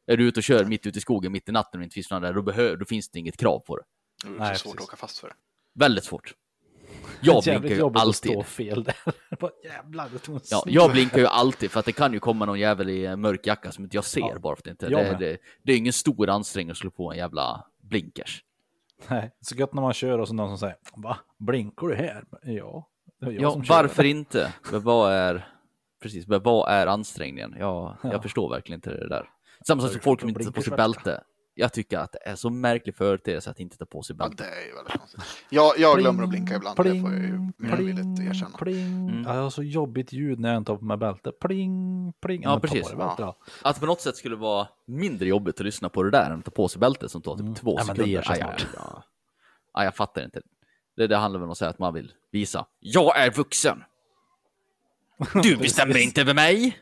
Är du ute och kör mitt ute i skogen, mitt i natten och inte finns någon där, då, behöver, då finns det inget krav på det. Det är Nej, svårt precis. att åka fast för det. Väldigt svårt. [laughs] Jag blinkar ju jobbigt att alltid. stå fel där. [laughs] Bara, Jävlar, det tog Ja, jag blinkar ju alltid för att det kan ju komma någon jävel i en mörk jacka som inte jag ser Ja, bara för att det inte... Det, det, det är ingen stor ansträngning att slå på en jävla blinkers. Nej, så gött när man kör och så någon som säger Va? Blinkar du här? Ja. Det var jag Ja, som kör. varför inte? Vad är... Precis, men vad är ansträngningen? Ja, jag Ja. förstår verkligen inte det där. Samma sak som folk som inte sätter på sig bälte. jag tycker att det är så märklig företeelse att inte ta på sig Ja, bälte. det är ju väldigt konstigt. Jag, jag glömmer Pling, att blinka ibland, det får jag ju pling, villigt pling, erkänna. Pling. Mm. Ja, jag har så jobbigt ljud när jag inte har på mig bälte. Pling, pling. Ja, precis. då. Att på något sätt skulle vara mindre jobbigt att lyssna på det där än att ta på sig bältet som tar typ två Ja, men det sekunder. ger sig Aj, aj, snart. aj, aj. Ja, jag fattar inte. Det, det handlar väl om att säga att man vill visa. Jag är vuxen! Du [laughs] bestämmer inte över mig!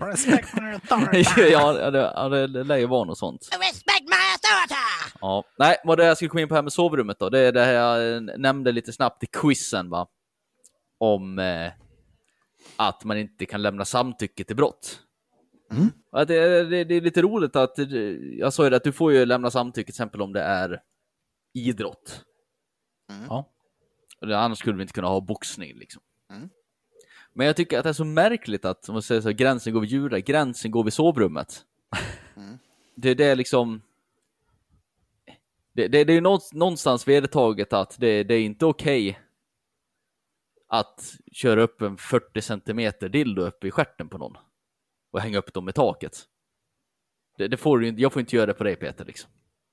Respect my authority. ja, det, ja, det, det lär ju vara något sånt. Respect my authority! Ja. Nej, vad det jag skulle komma in på här med sovrummet då, det är det här jag nämnde lite snabbt i quizen va. Om eh, att man inte kan lämna samtycke till brott. Ja, det, det, det är lite roligt att, eh, jag sa ju det att du får ju lämna samtycke till exempel om det är idrott. Ja. Annars skulle vi inte kunna ha boxning liksom. Mm. Men jag tycker att det är så märkligt att, om man säger så, gränsen går vid djura, gränsen går vid sovrummet. Mm. Det, det är liksom, det, det, det är ju någonstans vedertaget att det, det är inte okej att köra upp en 40 centimeter dildo upp i stjärten på någon och hänga upp dem i taket. Det, det får du inte, jag får inte göra det på dig Peter liksom.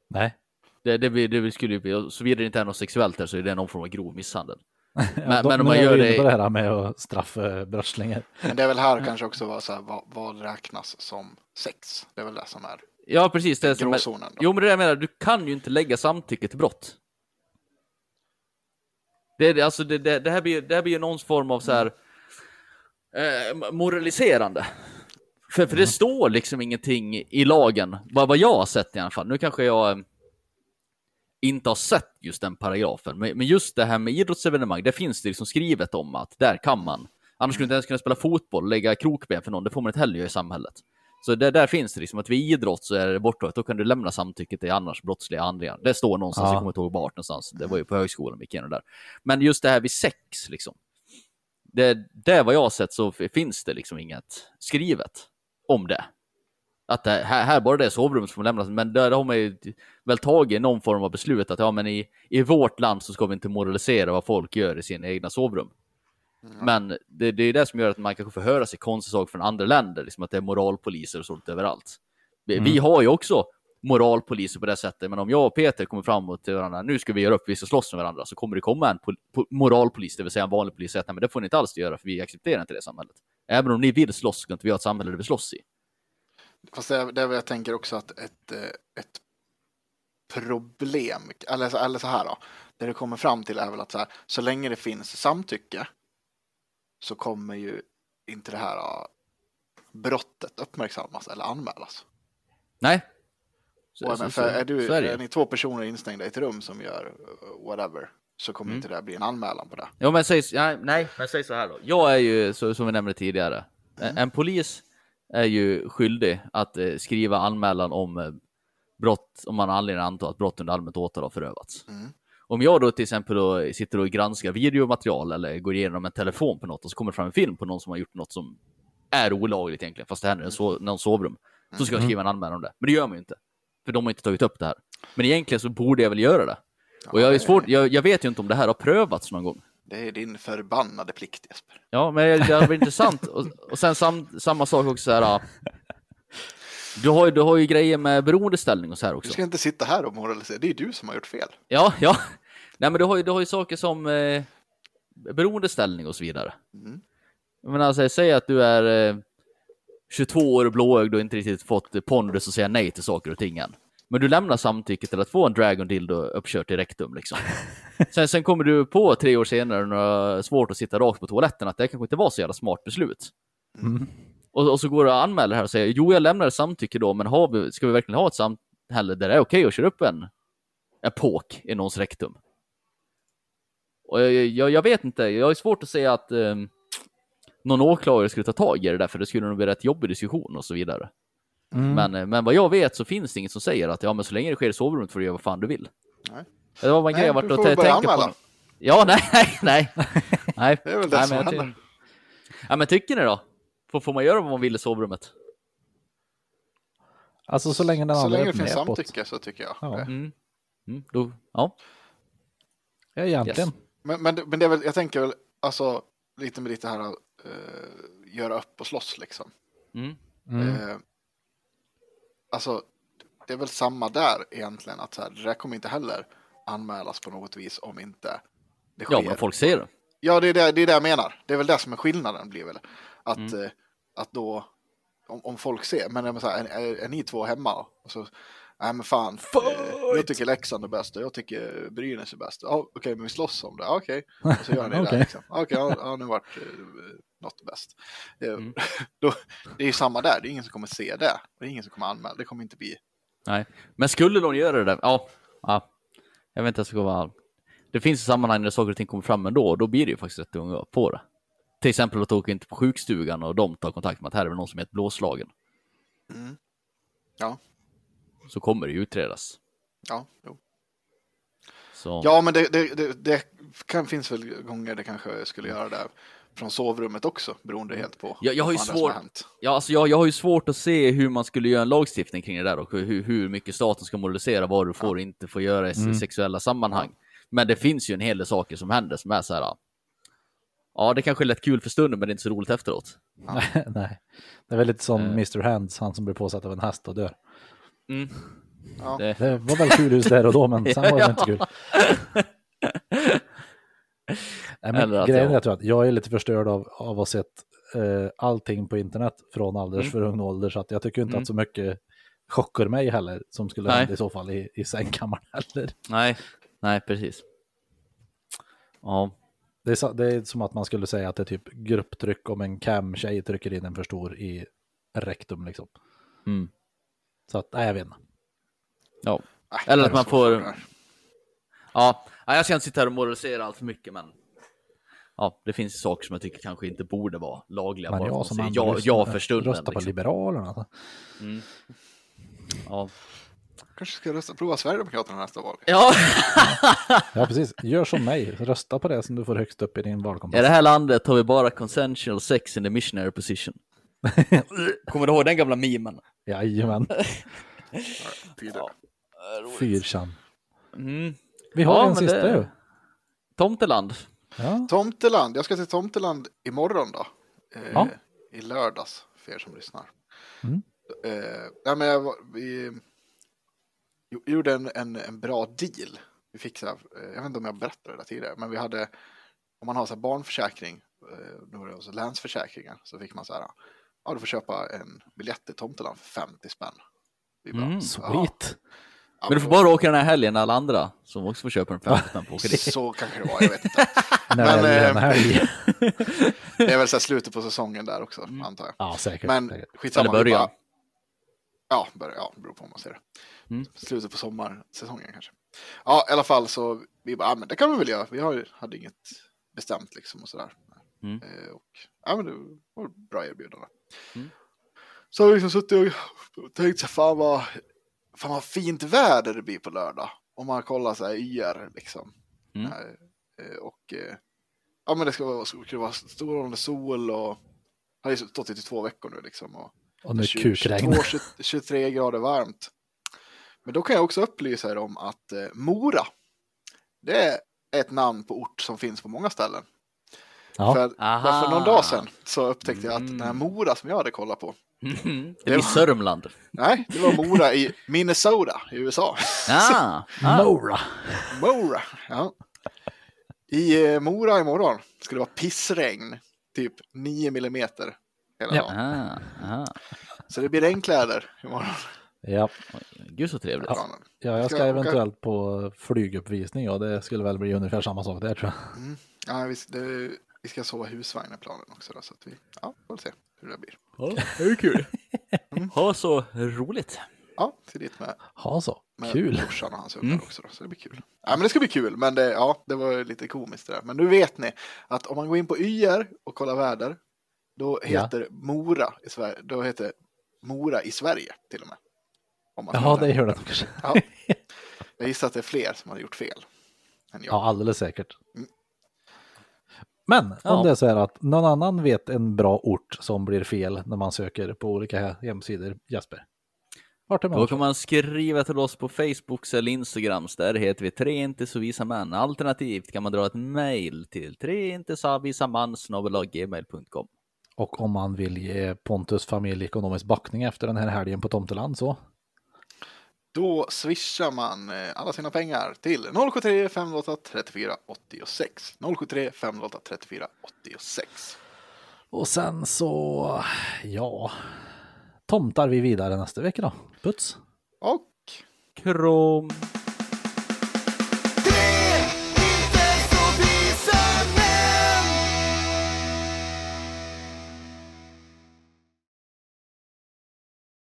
Nej. Det, det, blir- det skulle ju bli, såvida det inte är något sexuellt där så är det någon form av grov misshandel. [laughs] Ja, Men- då- men om man gör det det här med att straffa brottslingar. Men det är väl här [laughs] kanske också var så här, vad, vad räknas som sex? Det är väl det som är Ja, precis. Det är som är, jo, men det jag menar, du kan ju inte lägga samtycke till brott. Det, är- alltså, det, det, det, här blir, det här blir ju någon form av så här eh, moraliserande. För, för det står liksom ingenting i lagen, vad, vad jag har sett i alla fall. Nu kanske jag eh, inte har sett just den paragrafen, men, just det här med idrottsevenemang, det finns det liksom skrivet om att där kan man. Annars skulle du inte ens kunna spela fotboll, lägga krokben för någon, det får man inte heller göra i samhället. Så det, där finns det liksom att vid idrott så är det borttaget, då kan du lämna samtycke till annars brottsliga handlingar. Det står någonstans, Ja. jag kommer inte ihåg vart någonstans, det var ju på högskolan vi gick igenom där. Men just det här vid sex, liksom. Det, det vad jag har sett så finns det liksom inget skrivet om det. Att det, här, här bara det är sovrummet som lämnas, men där har man ju väl tagit någon form av beslut att ja, men i, i vårt land så ska vi inte moralisera vad folk gör i sina egna sovrum. Men det, det är det som gör att man kanske får höra sig konstiga saker från andra länder, liksom att det är moralpoliser och sånt överallt. Vi, vi har ju också moralpoliser på det sättet, men om jag och Peter kommer fram till varandra, nu ska vi göra upp, vi ska slåss med varandra, så kommer det komma en pol- po- moralpolis, det vill säga en vanlig polis, och säga att "Nej, men det får ni inte alls göra, för vi accepterar inte det samhället. Även om ni vill slåss, ska inte vi ha ett samhälle där vi slåss i. Fast det är, det är väl jag tänker också att ett, eh, ett problem, eller, eller så här då, det det kommer fram till är väl att så, här, så länge det finns samtycke så kommer ju inte det här ja, brottet uppmärksammas eller anmälas. Nej. Så, Och, så- men så- för är, du, är är ni två personer instängda i ett rum som gör eh, whatever så kommer Mm. inte det bli en anmälan på det. Ja, men säg, ja, nej, men säg så här då. Jag är ju, så, som vi nämnde tidigare, en, en polis är ju skyldig att eh, skriva anmälan om eh, brott, om man har anledning att anta att brott under allmänt åtal har förövats. Mm. Om jag då till exempel då sitter och granskar videomaterial eller går igenom en telefon på något och så kommer det fram en film på någon som har gjort något som är olagligt egentligen, fast det här är en so någon sovrum, så ska jag skriva en anmälan om det. Men det gör man ju inte, för de har inte tagit upp det här. Men egentligen så borde jag väl göra det. Och jag, är svårt, jag, jag vet ju inte om det här har prövats någon gång. Det är din förbannade plikt Jesper. Ja, men det hade varit intressant. Och, och sen sam, samma sak också så här. Du har, ju, du har ju grejer med beroendeställning och så här Du också. ska inte sitta här och moralisera, det är du som har gjort fel. Ja, ja. Nej, men du har ju, du har ju saker som eh, beroendeställning och så vidare. Mm. Menar, alltså, säg att du är eh, 22 år och blåögd och inte riktigt fått pondus och säga nej till saker och ting än. Men du lämnar samtycke till att få en Dragon Dildo uppkört i rektum liksom. [laughs] Sen, sen kommer du på tre år senare när du har svårt att sitta rakt på toaletten att det kanske inte var så jävla smart beslut. Och, och så går du och anmäler här och säger jo jag lämnar samtycke då men har vi, ska vi verkligen ha ett samhälle där det är okej att köra upp en, en påk i någons rektum? Och jag, jag, jag vet inte, jag har svårt att säga att um, någon åklagare skulle ta tag i det där för det skulle nog bli rätt jobbig diskussion och så vidare. Mm. Men, eh, men vad jag vet så finns det inget som säger att ja men så länge det sker i sovrummet får du göra vad fan du vill. Nej. Det var en grej jag varit och får t- börja tänka på. Ja, [laughs] nej, nej, nej. nej. Det är väl det nej, som men händer. Ja, men tycker ni då? Får, får man göra vad man vill i sovrummet? Alltså så länge den Så länge det finns samtycke så tycker jag. Ja. det. Mm. Mm, då, ja. Ja, egentligen. Yes. Men, men, men det är väl, jag tänker väl, alltså lite med lite här, uh, göra upp och slåss liksom. Mm. Mm. Alltså, det är väl samma där egentligen. Att så här, det där kommer inte heller anmälas på något vis om inte det sker. Ja, men folk ser det. Ja, det är det, det är det jag menar. Det är väl det som är skillnaden blir väl. Att, eh, att då, om, om folk ser, men så här, är, är, är ni två hemma? Och så, nej men fan, eh, jag tycker Leksand är bäst och jag tycker Brynäs är bäst. Ja, okej, men vi slåss om det. Okej, och så gör ni det. [laughs] Okej. Liksom. Okej, ja, ja, nu vart eh, något bäst. Eh, [laughs] då, det är ju samma där, det är ingen som kommer se det. Det är ingen som kommer anmäla, det kommer inte bli. Nej, men skulle någon göra det där, ja, ja jag vet inte ens vad Det finns sammanhang där saker och ting kommer fram ändå, och då blir det ju faktiskt rätt unga på det. Till exempel att åka in på sjukstugan och de tar kontakt med att här är det någon som är ett blåslagen. Ja, Så kommer det ju utredas. ja, jo. Så, Ja, men det, det, det, det kan, finns väl gånger det kanske skulle göra det från sovrummet också, beroende helt på Jag- jag har ju svårt- hänt. ja, alltså jag, jag har ju svårt att se hur man skulle göra en lagstiftning kring det där och hur, hur mycket staten ska moralisera vad du får och inte får göra i Mm. sexuella sammanhang. Men det finns ju en hel del saker som händer som är så här. Ja, det kanske är lätt kul för stunden, men det är inte så roligt efteråt. [laughs] Nej, det är väl lite som Eh. Mr. Hands, han som blir påsatt av en häst och dör. Ja. Det, Det var väl kul just där och då, men [laughs] sen var det inte kul. [laughs] Nej, men Eller att grejen är jag- jag tror att jag är lite förstörd av, av att ha sett eh, allting på internet från alldeles Mm. för ung ålder, så att jag tycker inte att så mycket chockar mig heller, som skulle Nej. hända i så fall i, i sängkammaren [laughs] heller. nej, nej, precis. Ja, Det är, det är som att man skulle säga att det är typ grupptryck om en cam-tjej trycker in en för stor i rektum liksom. mm. Så att, nej jag vet inte. ja. Eller att är man får-. Ja, jag ska inte sitta här och moralisera allt för mycket, men ja, det finns saker som jag tycker kanske inte borde vara lagliga. Men bara jag som säga ändå ja, ja för stunden. Rösta på Liksom. Liberalerna. Alltså. Ja. Kanske ska rösta, prova Sverigedemokraterna nästa val. ja, [laughs] Ja, precis. Gör som mig. Rösta på det som du får högst upp i din valkompass. i det här landet har vi bara consensual sex in the missionary position. [laughs] Kommer du ihåg den gamla memen? Jajamän. [laughs] Fyrchan. Mm. Vi har Ja, en sista det- ju. Tomteland. Ja. Tomteland, jag ska till Tomteland imorgon då. Eh, Ja. I lördags, för er som lyssnar. Mm. Eh, nej, men jag, vi jo- gjorde en, en, en bra deal. Vi fick så här, eh, jag vet inte om jag berättade det tidigare, men vi hade, om man har så barnförsäkring, eh, då var det också länsförsäkringar, så fick man så här, ja du får köpa en biljett till Tomteland för 50 spänn. Vi bara, Mm, ja, Sweet. ja, Men du får bara åka den här helgen alla andra som också får köpa en 50 spänn på åka dit. Så kanske det var, jag vet inte. [laughs] När Men, det är eh, en helg. [laughs] Det är väl så här slutet på säsongen där också, Mm. antar jag. Ja, säkert. Men säkert. skitsamma. Eller början. bara- Ja, början, ja, det beror på om man ser det. Mm. Slutet på sommarsäsongen kanske. Ja, i alla fall så vi bara, ja, men det kan vi väl göra. Vi har, hade inget bestämt liksom och sådär. Mm. Eh, och, ja, men det var ett bra erbjudande. Mm. Så har vi liksom suttit och tänkt så fan vad, fan vad fint väder det blir på lördag. Om man kollar så här YR liksom. Mm. Eh, och eh, ja, men det ska vara, ska vara strålande sol och har ju stått i två veckor nu liksom. Och, Och nu 20, kukregn. 22, 20, 23 grader varmt. Men då kan jag också upplysa er om att eh, Mora, det är ett namn på ort som finns på många ställen. Ja. För, bara för någon dag sedan så upptäckte jag att Mm. den här Mora som jag hade kollat på, Mhm. [laughs] Det blir Sörmland. nej, det var Mora i Minnesota i USA. Ah, ah. Mora. Mora, ja. I eh, Mora imorgon ska det vara pissregn, typ 9 millimeter hela Ja. dagen. Ah, ah. Så det blir regnkläder imorgon. Ja. Gud så trevligt. Ja. ja, jag ska Ska jag åka? eventuellt på flyguppvisning och det skulle väl bli ungefär samma sak där tror jag. Ja, vi, det, vi ska sova husvagn i planen också. Då, så att vi ja, får se hur det blir. Ja, det är kul. Ha så roligt. Ja, till dit med, Ha så. Med Kul. brorsan och hans ungar också. Då, så det blir kul. Ja, men det ska bli kul. Men det, ja, det var lite komiskt det där. Men nu vet ni att om man går in på YR och kollar väder, då Ja. heter Mora i Sverige, då heter Mora i Sverige till och med. Om man Ja, kollar. det gör det kanske. Ja. Jag gissar att det är fler som har gjort fel. Än jag. Ja, alldeles säkert. Men Ja. om det är så här att någon annan vet en bra ort som blir fel när man söker på olika hemsidor, Jesper. Vart är man? Då kan man skriva till oss på Facebook eller Instagram. Där heter vi tre inte så visa män. Alternativt kan man dra ett mail till tre inte så visa man gmail.com. Och om man vill ge Pontus familj ekonomisk backning efter den här helgen på Tomteland så. Då swishar man eh, alla sina pengar till 073 508 34 86. 073 508 34 86. Och sen så, ja, tomtar vi vidare nästa vecka då. Puts! Och Krom.